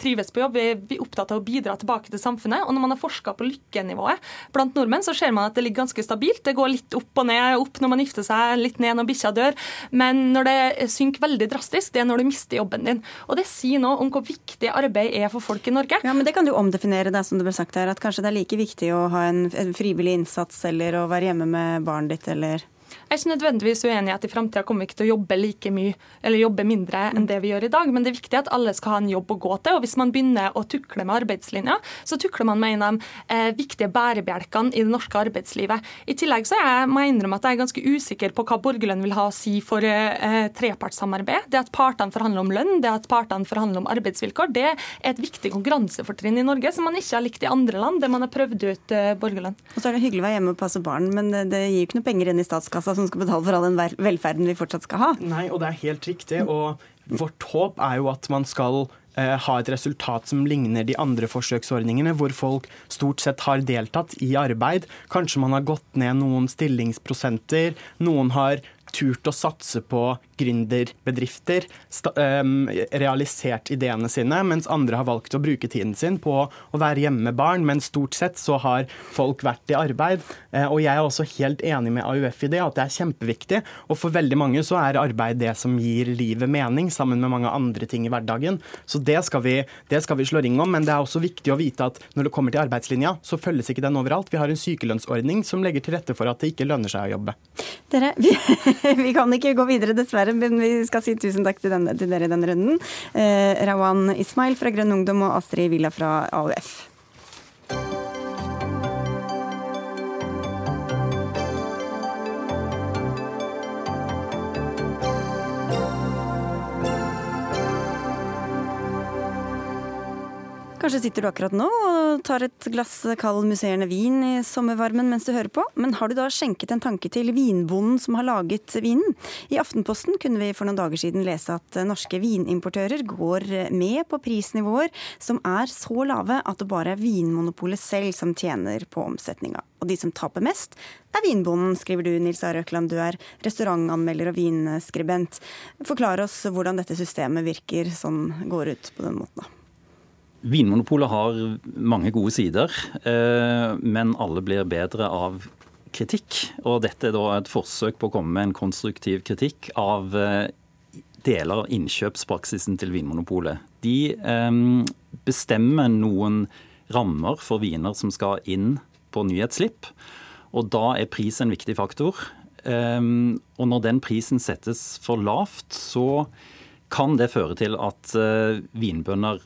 trives på jobb, vi er opptatt av å bidra tilbake til samfunnet. Og når man har forska på lykkenivået blant nordmenn, så ser man at det ligger ganske stabilt. Det går litt opp og ned, opp når man gifter seg, litt ned når bikkja dør. Men når det synker veldig drastisk, det er når du mister jobben din. Og det sier noe om hvor viktig arbeid er for folk i Norge.
Ja, men det kan du omdefinere, det som det ble sagt her, at kanskje det er like viktig å ha en, en frivillig innsats eller å være hjemme med barnet ditt eller
jeg er ikke nødvendigvis uenig i at i framtida kommer vi ikke til å jobbe like mye eller jobbe mindre enn det vi gjør i dag, men det er viktig at alle skal ha en jobb å gå til. og Hvis man begynner å tukle med arbeidslinja, så tukler man med en av de eh, viktige bærebjelkene i det norske arbeidslivet. I tillegg så jeg, må jeg innrømme at jeg er ganske usikker på hva borgerlønn vil ha å si for eh, trepartssamarbeid. Det at partene forhandler om lønn, det at partene forhandler om arbeidsvilkår, det er et viktig konkurransefortrinn i Norge som man ikke har likt i andre land, der man har prøvd ut eh, borgerlønn.
Og så er det hyggelig å være hjemme og passe barn, men det gir jo ikke noe penger inn i statskassa som skal betale for all den velferden vi fortsatt skal ha.
Nei, og det er helt riktig. Og vårt håp er jo at man skal eh, ha et resultat som ligner de andre forsøksordningene, hvor folk stort sett har deltatt i arbeid. Kanskje man har gått ned noen stillingsprosenter. Noen har turt å satse på gründerbedrifter, um, realisert ideene sine, mens andre har valgt å bruke tiden sin på å være hjemme med barn. Men stort sett så har folk vært i arbeid. Uh, og jeg er også helt enig med AUF i det, at det er kjempeviktig. Og for veldig mange så er arbeid det som gir livet mening, sammen med mange andre ting i hverdagen. Så det skal vi, det skal vi slå ring om. Men det er også viktig å vite at når det kommer til arbeidslinja, så følges ikke den overalt. Vi har en sykelønnsordning som legger til rette for at det ikke lønner seg å jobbe.
Dere, vi, (laughs) (laughs) vi kan ikke gå videre, dessverre, men vi skal si tusen takk til, denne, til dere i denne runden. Eh, Rawan Ismail fra Grønn Ungdom og Astrid Villa fra AUF. Kanskje sitter du akkurat nå og tar et glass kald musserende vin i sommervarmen mens du hører på, men har du da skjenket en tanke til vinbonden som har laget vinen? I Aftenposten kunne vi for noen dager siden lese at norske vinimportører går med på prisnivåer som er så lave at det bare er Vinmonopolet selv som tjener på omsetninga. Og de som taper mest, er vinbonden, skriver du Nils Are Økland. Du er restaurantanmelder og vinskribent. Forklar oss hvordan dette systemet virker som går ut på den måten.
Vinmonopolet har mange gode sider, eh, men alle blir bedre av kritikk. Og dette er da et forsøk på å komme med en konstruktiv kritikk av eh, deler av innkjøpspraksisen til Vinmonopolet. De eh, bestemmer noen rammer for viner som skal inn på nyhetsslipp, og da er pris en viktig faktor. Og når den prisen settes for lavt, så kan det føre til at vinbønder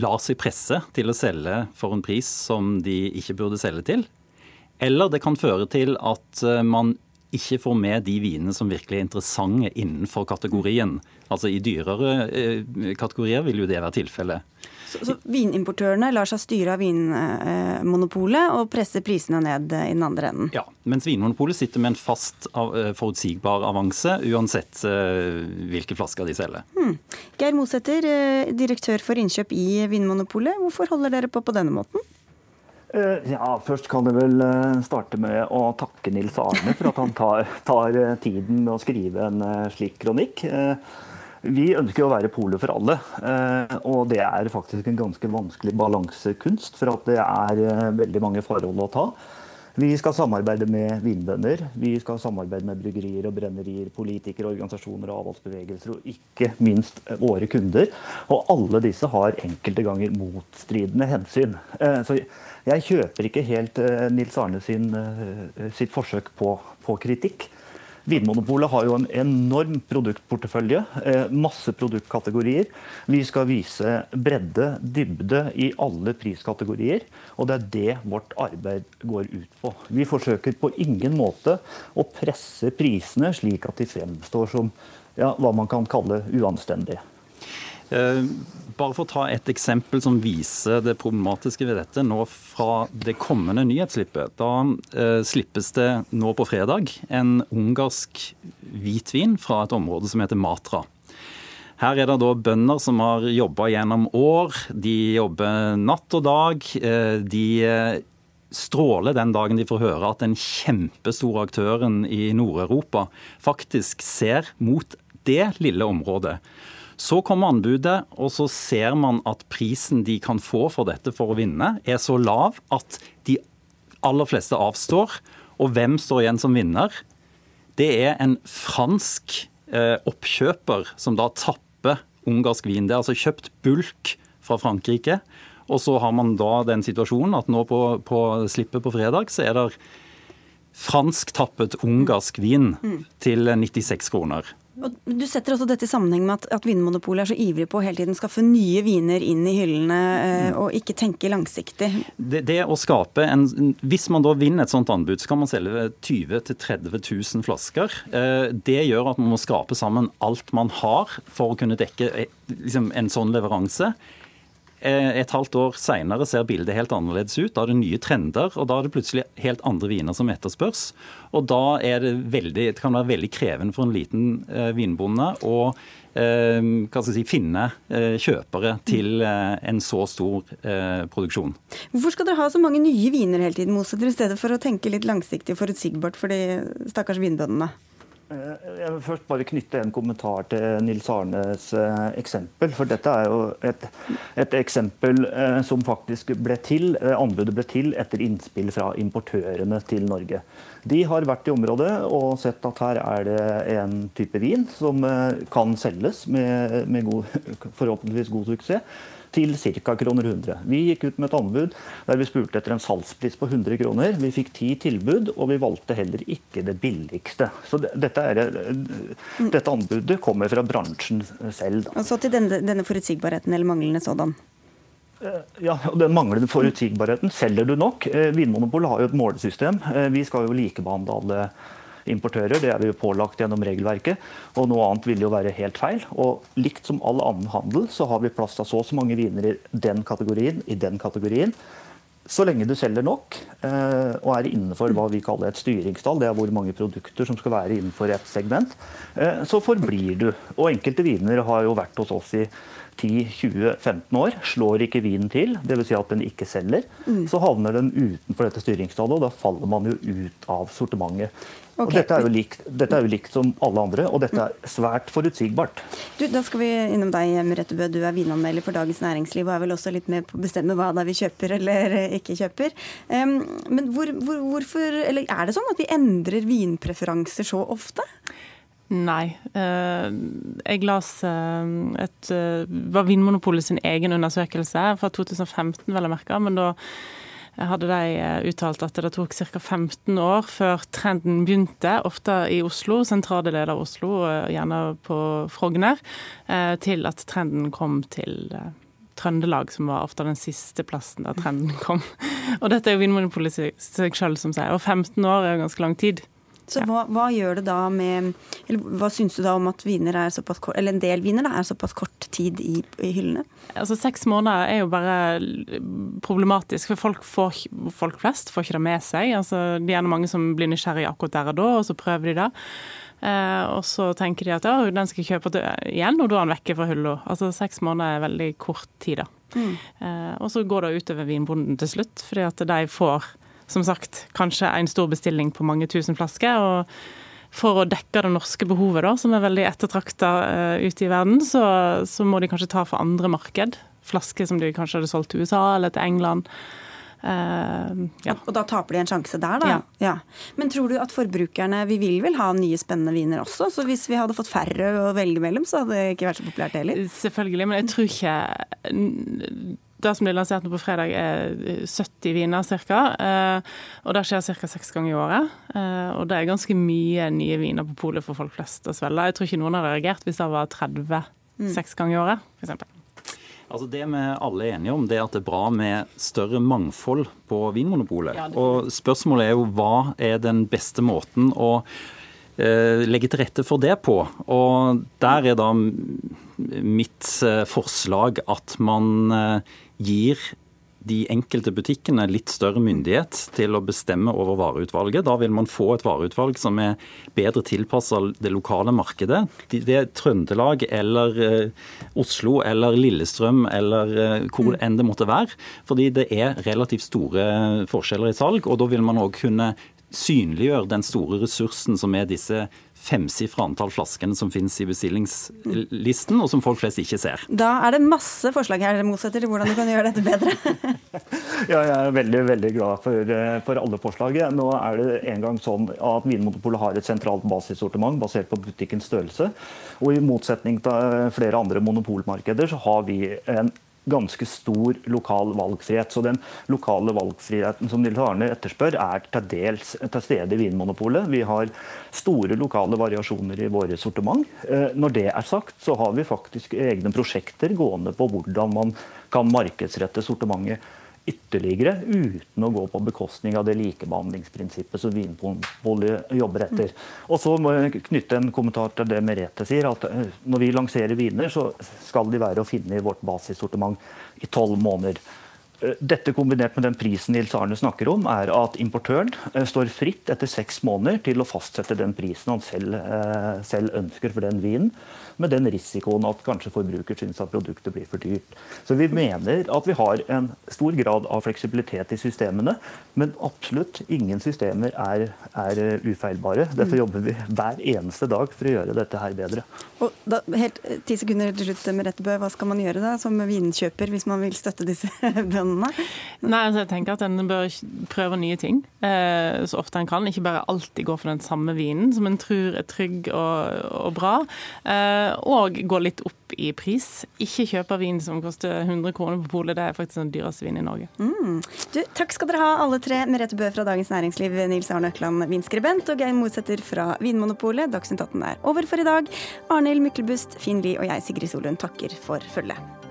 lar seg presse til å selge for en pris som de ikke burde selge til. Eller det kan føre til at eh, man ikke får med de vinene som virkelig er interessante innenfor kategorien. Altså I dyrere eh, kategorier vil jo det være tilfellet.
Så, så Vinimportørene lar seg styre av Vinmonopolet og presser prisene ned i den andre enden?
Ja, mens Vinmonopolet sitter med en fast, forutsigbar avanse uansett hvilke flasker de selger.
Hmm. Geir Mosæter, direktør for innkjøp i Vinmonopolet. Hvorfor holder dere på på denne måten?
Ja, Først kan jeg vel starte med å takke Nils Arne for at han tar, tar tiden med å skrive en slik kronikk. Vi ønsker å være polet for alle, eh, og det er faktisk en ganske vanskelig balansekunst. For at det er eh, veldig mange forhold å ta. Vi skal samarbeide med vinbønder, vi skal samarbeide med bryggerier og brennerier, politikere, organisasjoner og avholdsbevegelser, og ikke minst våre kunder. Og alle disse har enkelte ganger motstridende hensyn. Eh, så jeg kjøper ikke helt Nils Arne sin, sitt forsøk på, på kritikk. Vinmonopolet har jo en enorm produktportefølje, eh, masse produktkategorier. Vi skal vise bredde, dybde i alle priskategorier, og det er det vårt arbeid går ut på. Vi forsøker på ingen måte å presse prisene slik at de fremstår som ja, hva man kan kalle uanstendige.
Bare for å ta et eksempel som viser det problematiske ved dette. Nå fra det kommende nyhetsslippet. Da eh, slippes det nå på fredag en ungarsk hvitvin fra et område som heter Matra. Her er det da bønder som har jobba gjennom år. De jobber natt og dag. Eh, de eh, stråler den dagen de får høre at den kjempestore aktøren i Nord-Europa faktisk ser mot det lille området. Så kommer anbudet, og så ser man at prisen de kan få for dette for å vinne, er så lav at de aller fleste avstår. Og hvem står igjen som vinner? Det er en fransk eh, oppkjøper som da tapper ungarsk vin. Det er altså kjøpt bulk fra Frankrike. Og så har man da den situasjonen at nå på, på slippet på fredag, så er det fransktappet ungarsk vin mm. til 96 kroner.
Og du setter også dette i sammenheng med at, at Vinmonopolet er så ivrig på å hele tiden skaffe nye viner inn i hyllene eh, og ikke tenke langsiktig.
Det, det, å skape en, Hvis man da vinner et sånt anbud, så kan man selge 20 000-30 000 flasker. Eh, det gjør at man må skape sammen alt man har for å kunne dekke eh, liksom, en sånn leveranse. Eh, et halvt år seinere ser bildet helt annerledes ut. Da er det nye trender, og da er det plutselig helt andre viner som etterspørs. Og da er det veldig, det kan være veldig krevende for en liten eh, vinbonde å eh, si, finne kjøpere til en så stor produksjon.
Hvorfor skal dere ha så mange nye viner hele tiden, Moser, i stedet for å tenke litt langsiktig og forutsigbart for de stakkars vinbøndene?
Eh, jeg vil først bare knytte en kommentar til Nils Arnes eh, eksempel. For dette er jo et, et eksempel eh, som faktisk ble til, anbudet ble til etter innspill fra importørene til Norge. De har vært i området og sett at her er det en type vin som kan selges med, med god, (laughs) forhåpentligvis god suksess til ca. kroner 100. Vi gikk ut med et anbud der vi spurte etter en salgspris på 100 kroner. Vi fikk ti tilbud, og vi valgte heller ikke det billigste. Så dette, er, eh, dette anbudet kommer fra bransjen selv.
Da. Og så til denne, denne forutsigbarheten eller manglende sådan?
Eh, ja, og Den manglende forutsigbarheten. Selger du nok? Eh, Vinmonopolet har jo et målesystem. Vi skal jo likebehandle alle importører. Det er vi jo pålagt gjennom regelverket. Og noe annet vil jo være helt feil. Og likt som all annen handel, så har vi plass til så og så mange viner i den kategorien, i den kategorien. Så lenge du selger nok eh, og er innenfor hva vi kaller et styringstall, det er hvor mange produkter som skal være innenfor et segment, eh, så forblir du. Og enkelte viner har jo vært hos oss i 10-20-15 år. Slår ikke vinen til, dvs. Si at den ikke selger, mm. så havner den utenfor dette styringstallet, og da faller man jo ut av sortimentet. Okay. Og dette er, likt, dette er, jo likt, som alle andre, og dette er svært forutsigbart.
Du, da skal vi innom deg, Merete Bø. Du er vinanmelder for Dagens Næringsliv og er vel også litt med på å bestemme hva det er vi kjøper eller ikke kjøper. Um, men hvor, hvor, hvorfor, eller er det sånn at vi endrer vinpreferanser så ofte?
Nei. Uh, jeg las uh, et uh, var Vinmonopolet sin egen undersøkelse fra 2015, vel å merke. Men da hadde de eh, uttalt at det tok ca. 15 år før trenden begynte, ofte i Oslo, sentrale deler av Oslo, gjerne på Frogner, eh, til at trenden kom til eh, Trøndelag, som var ofte den siste plassen der trenden kom. (laughs) Og dette er jo Vinmonopolet seg sjøl som sier, og 15 år er jo ganske lang tid.
Så hva, hva, gjør det da med eller Hva syns du da om at viner er såpass kort, eller en del viner da, er såpass kort tid i, i, hyllene?
Altså Seks måneder er jo bare problematisk, for folk, får, folk flest får ikke det med seg. Altså, det er gjerne mange som blir nysgjerrig akkurat der og da, og så prøver de det. Eh, og så tenker de at ja, den skal jeg kjøpe igjen, og da er den vekke fra hylla. Altså seks måneder er veldig kort tid, da. Mm. Eh, og så går det utover vinbonden til slutt, fordi at de får som sagt kanskje en stor bestilling på mange tusen flasker. og for å dekke det norske behovet, da, som er veldig ettertrakta uh, ute i verden, så, så, må de kanskje ta for andre marked. Flasker som de kanskje hadde solgt til USA eller til England.
Uh, ja. Og da taper de en sjanse der, da? Ja. ja. Men tror du at forbrukerne Vi vil vel ha nye, spennende viner også? Så hvis vi hadde fått færre å velge mellom, så hadde det ikke vært så populært heller?
Selvfølgelig, men jeg tror ikke det som blir lansert nå på fredag, er 70 viner ca. Eh, og det skjer ca. seks ganger i året. Eh, og det er ganske mye nye viner på polet for folk flest å svelge. Jeg tror ikke noen hadde reagert hvis det var 30 mm. seks ganger i året, f.eks.
Altså Det vi alle er enige om, det er at det er bra med større mangfold på Vinmonopolet. Ja, og spørsmålet er jo hva er den beste måten å eh, legge til rette for det på. Og der er da mitt forslag at man gir de enkelte butikkene litt større myndighet til å bestemme over vareutvalget. Da vil man få et vareutvalg som er bedre tilpassa det lokale markedet. Det er Trøndelag eller eh, Oslo eller Lillestrøm eller eh, hvor mm. enn det måtte være. Fordi det er relativt store forskjeller i salg, og da vil man òg kunne synliggjøre den store ressursen som er disse femsifra antall flaskene som finnes i bestillingslisten, og som folk flest ikke ser.
Da er det masse forslag her motsetter. til hvordan du kan gjøre dette bedre. (laughs)
ja, jeg er veldig veldig glad for, eh, for alle forslaget. Nå er det en gang sånn at Vinmonopolet har et sentralt basissortiment basert på butikkens størrelse. Og i motsetning til flere andre monopolmarkeder så har vi en ganske stor lokal valgfrihet. Så den lokale valgfriheten som Nils Arne etterspør, er til dels til stede i Vinmonopolet. Vi har store lokale variasjoner i våre sortiment. Eh, når det er sagt, så har vi faktisk egne prosjekter gående på hvordan man kan markedsrette sortimentet ytterligere uten å gå på bekostning av det likebehandlingsprinsippet som Vinmonopolet jobber etter. Og så må jeg knytte en kommentar til det Merete sier, at eh, når vi lanserer viner, så skal de være å finne i vårt basissortiment i tolv måneder. Eh, dette kombinert med den prisen Nils Arne snakker om, er at importøren eh, står fritt etter seks måneder til å fastsette den prisen han selv, selv ønsker for den vinen med den risikoen at kanskje forbruker syns at produktet blir for dyrt. Så vi mener at vi har en stor grad av fleksibilitet i systemene, men absolutt ingen systemer er, er ufeilbare. Derfor jobber vi hver eneste dag for å gjøre dette her bedre.
Og da, helt Ti sekunder til slutt, med Rettebø, Hva skal man gjøre da som vinkjøper hvis man vil støtte disse (laughs) bøndene?
Nei, altså jeg tenker at En bør prøve nye ting eh, så ofte en kan. Ikke bare alltid gå for den samme vinen som en tror er trygg og, og bra. Eh, og gå litt opp i pris. Ikke kjøpe vin som koster 100 kroner på polet. Det er faktisk den dyreste vinen i Norge.
Mm. Du, takk skal dere ha, alle tre. Merete Bø fra Dagens Næringsliv, Nils Arne Økland, vinskribent, og Geir Motsetter fra Vinmonopolet. Dagsnytt 18 er over for i dag. Arnhild Myklebust, Finn Lie og jeg, Sigrid Solund, takker for følget.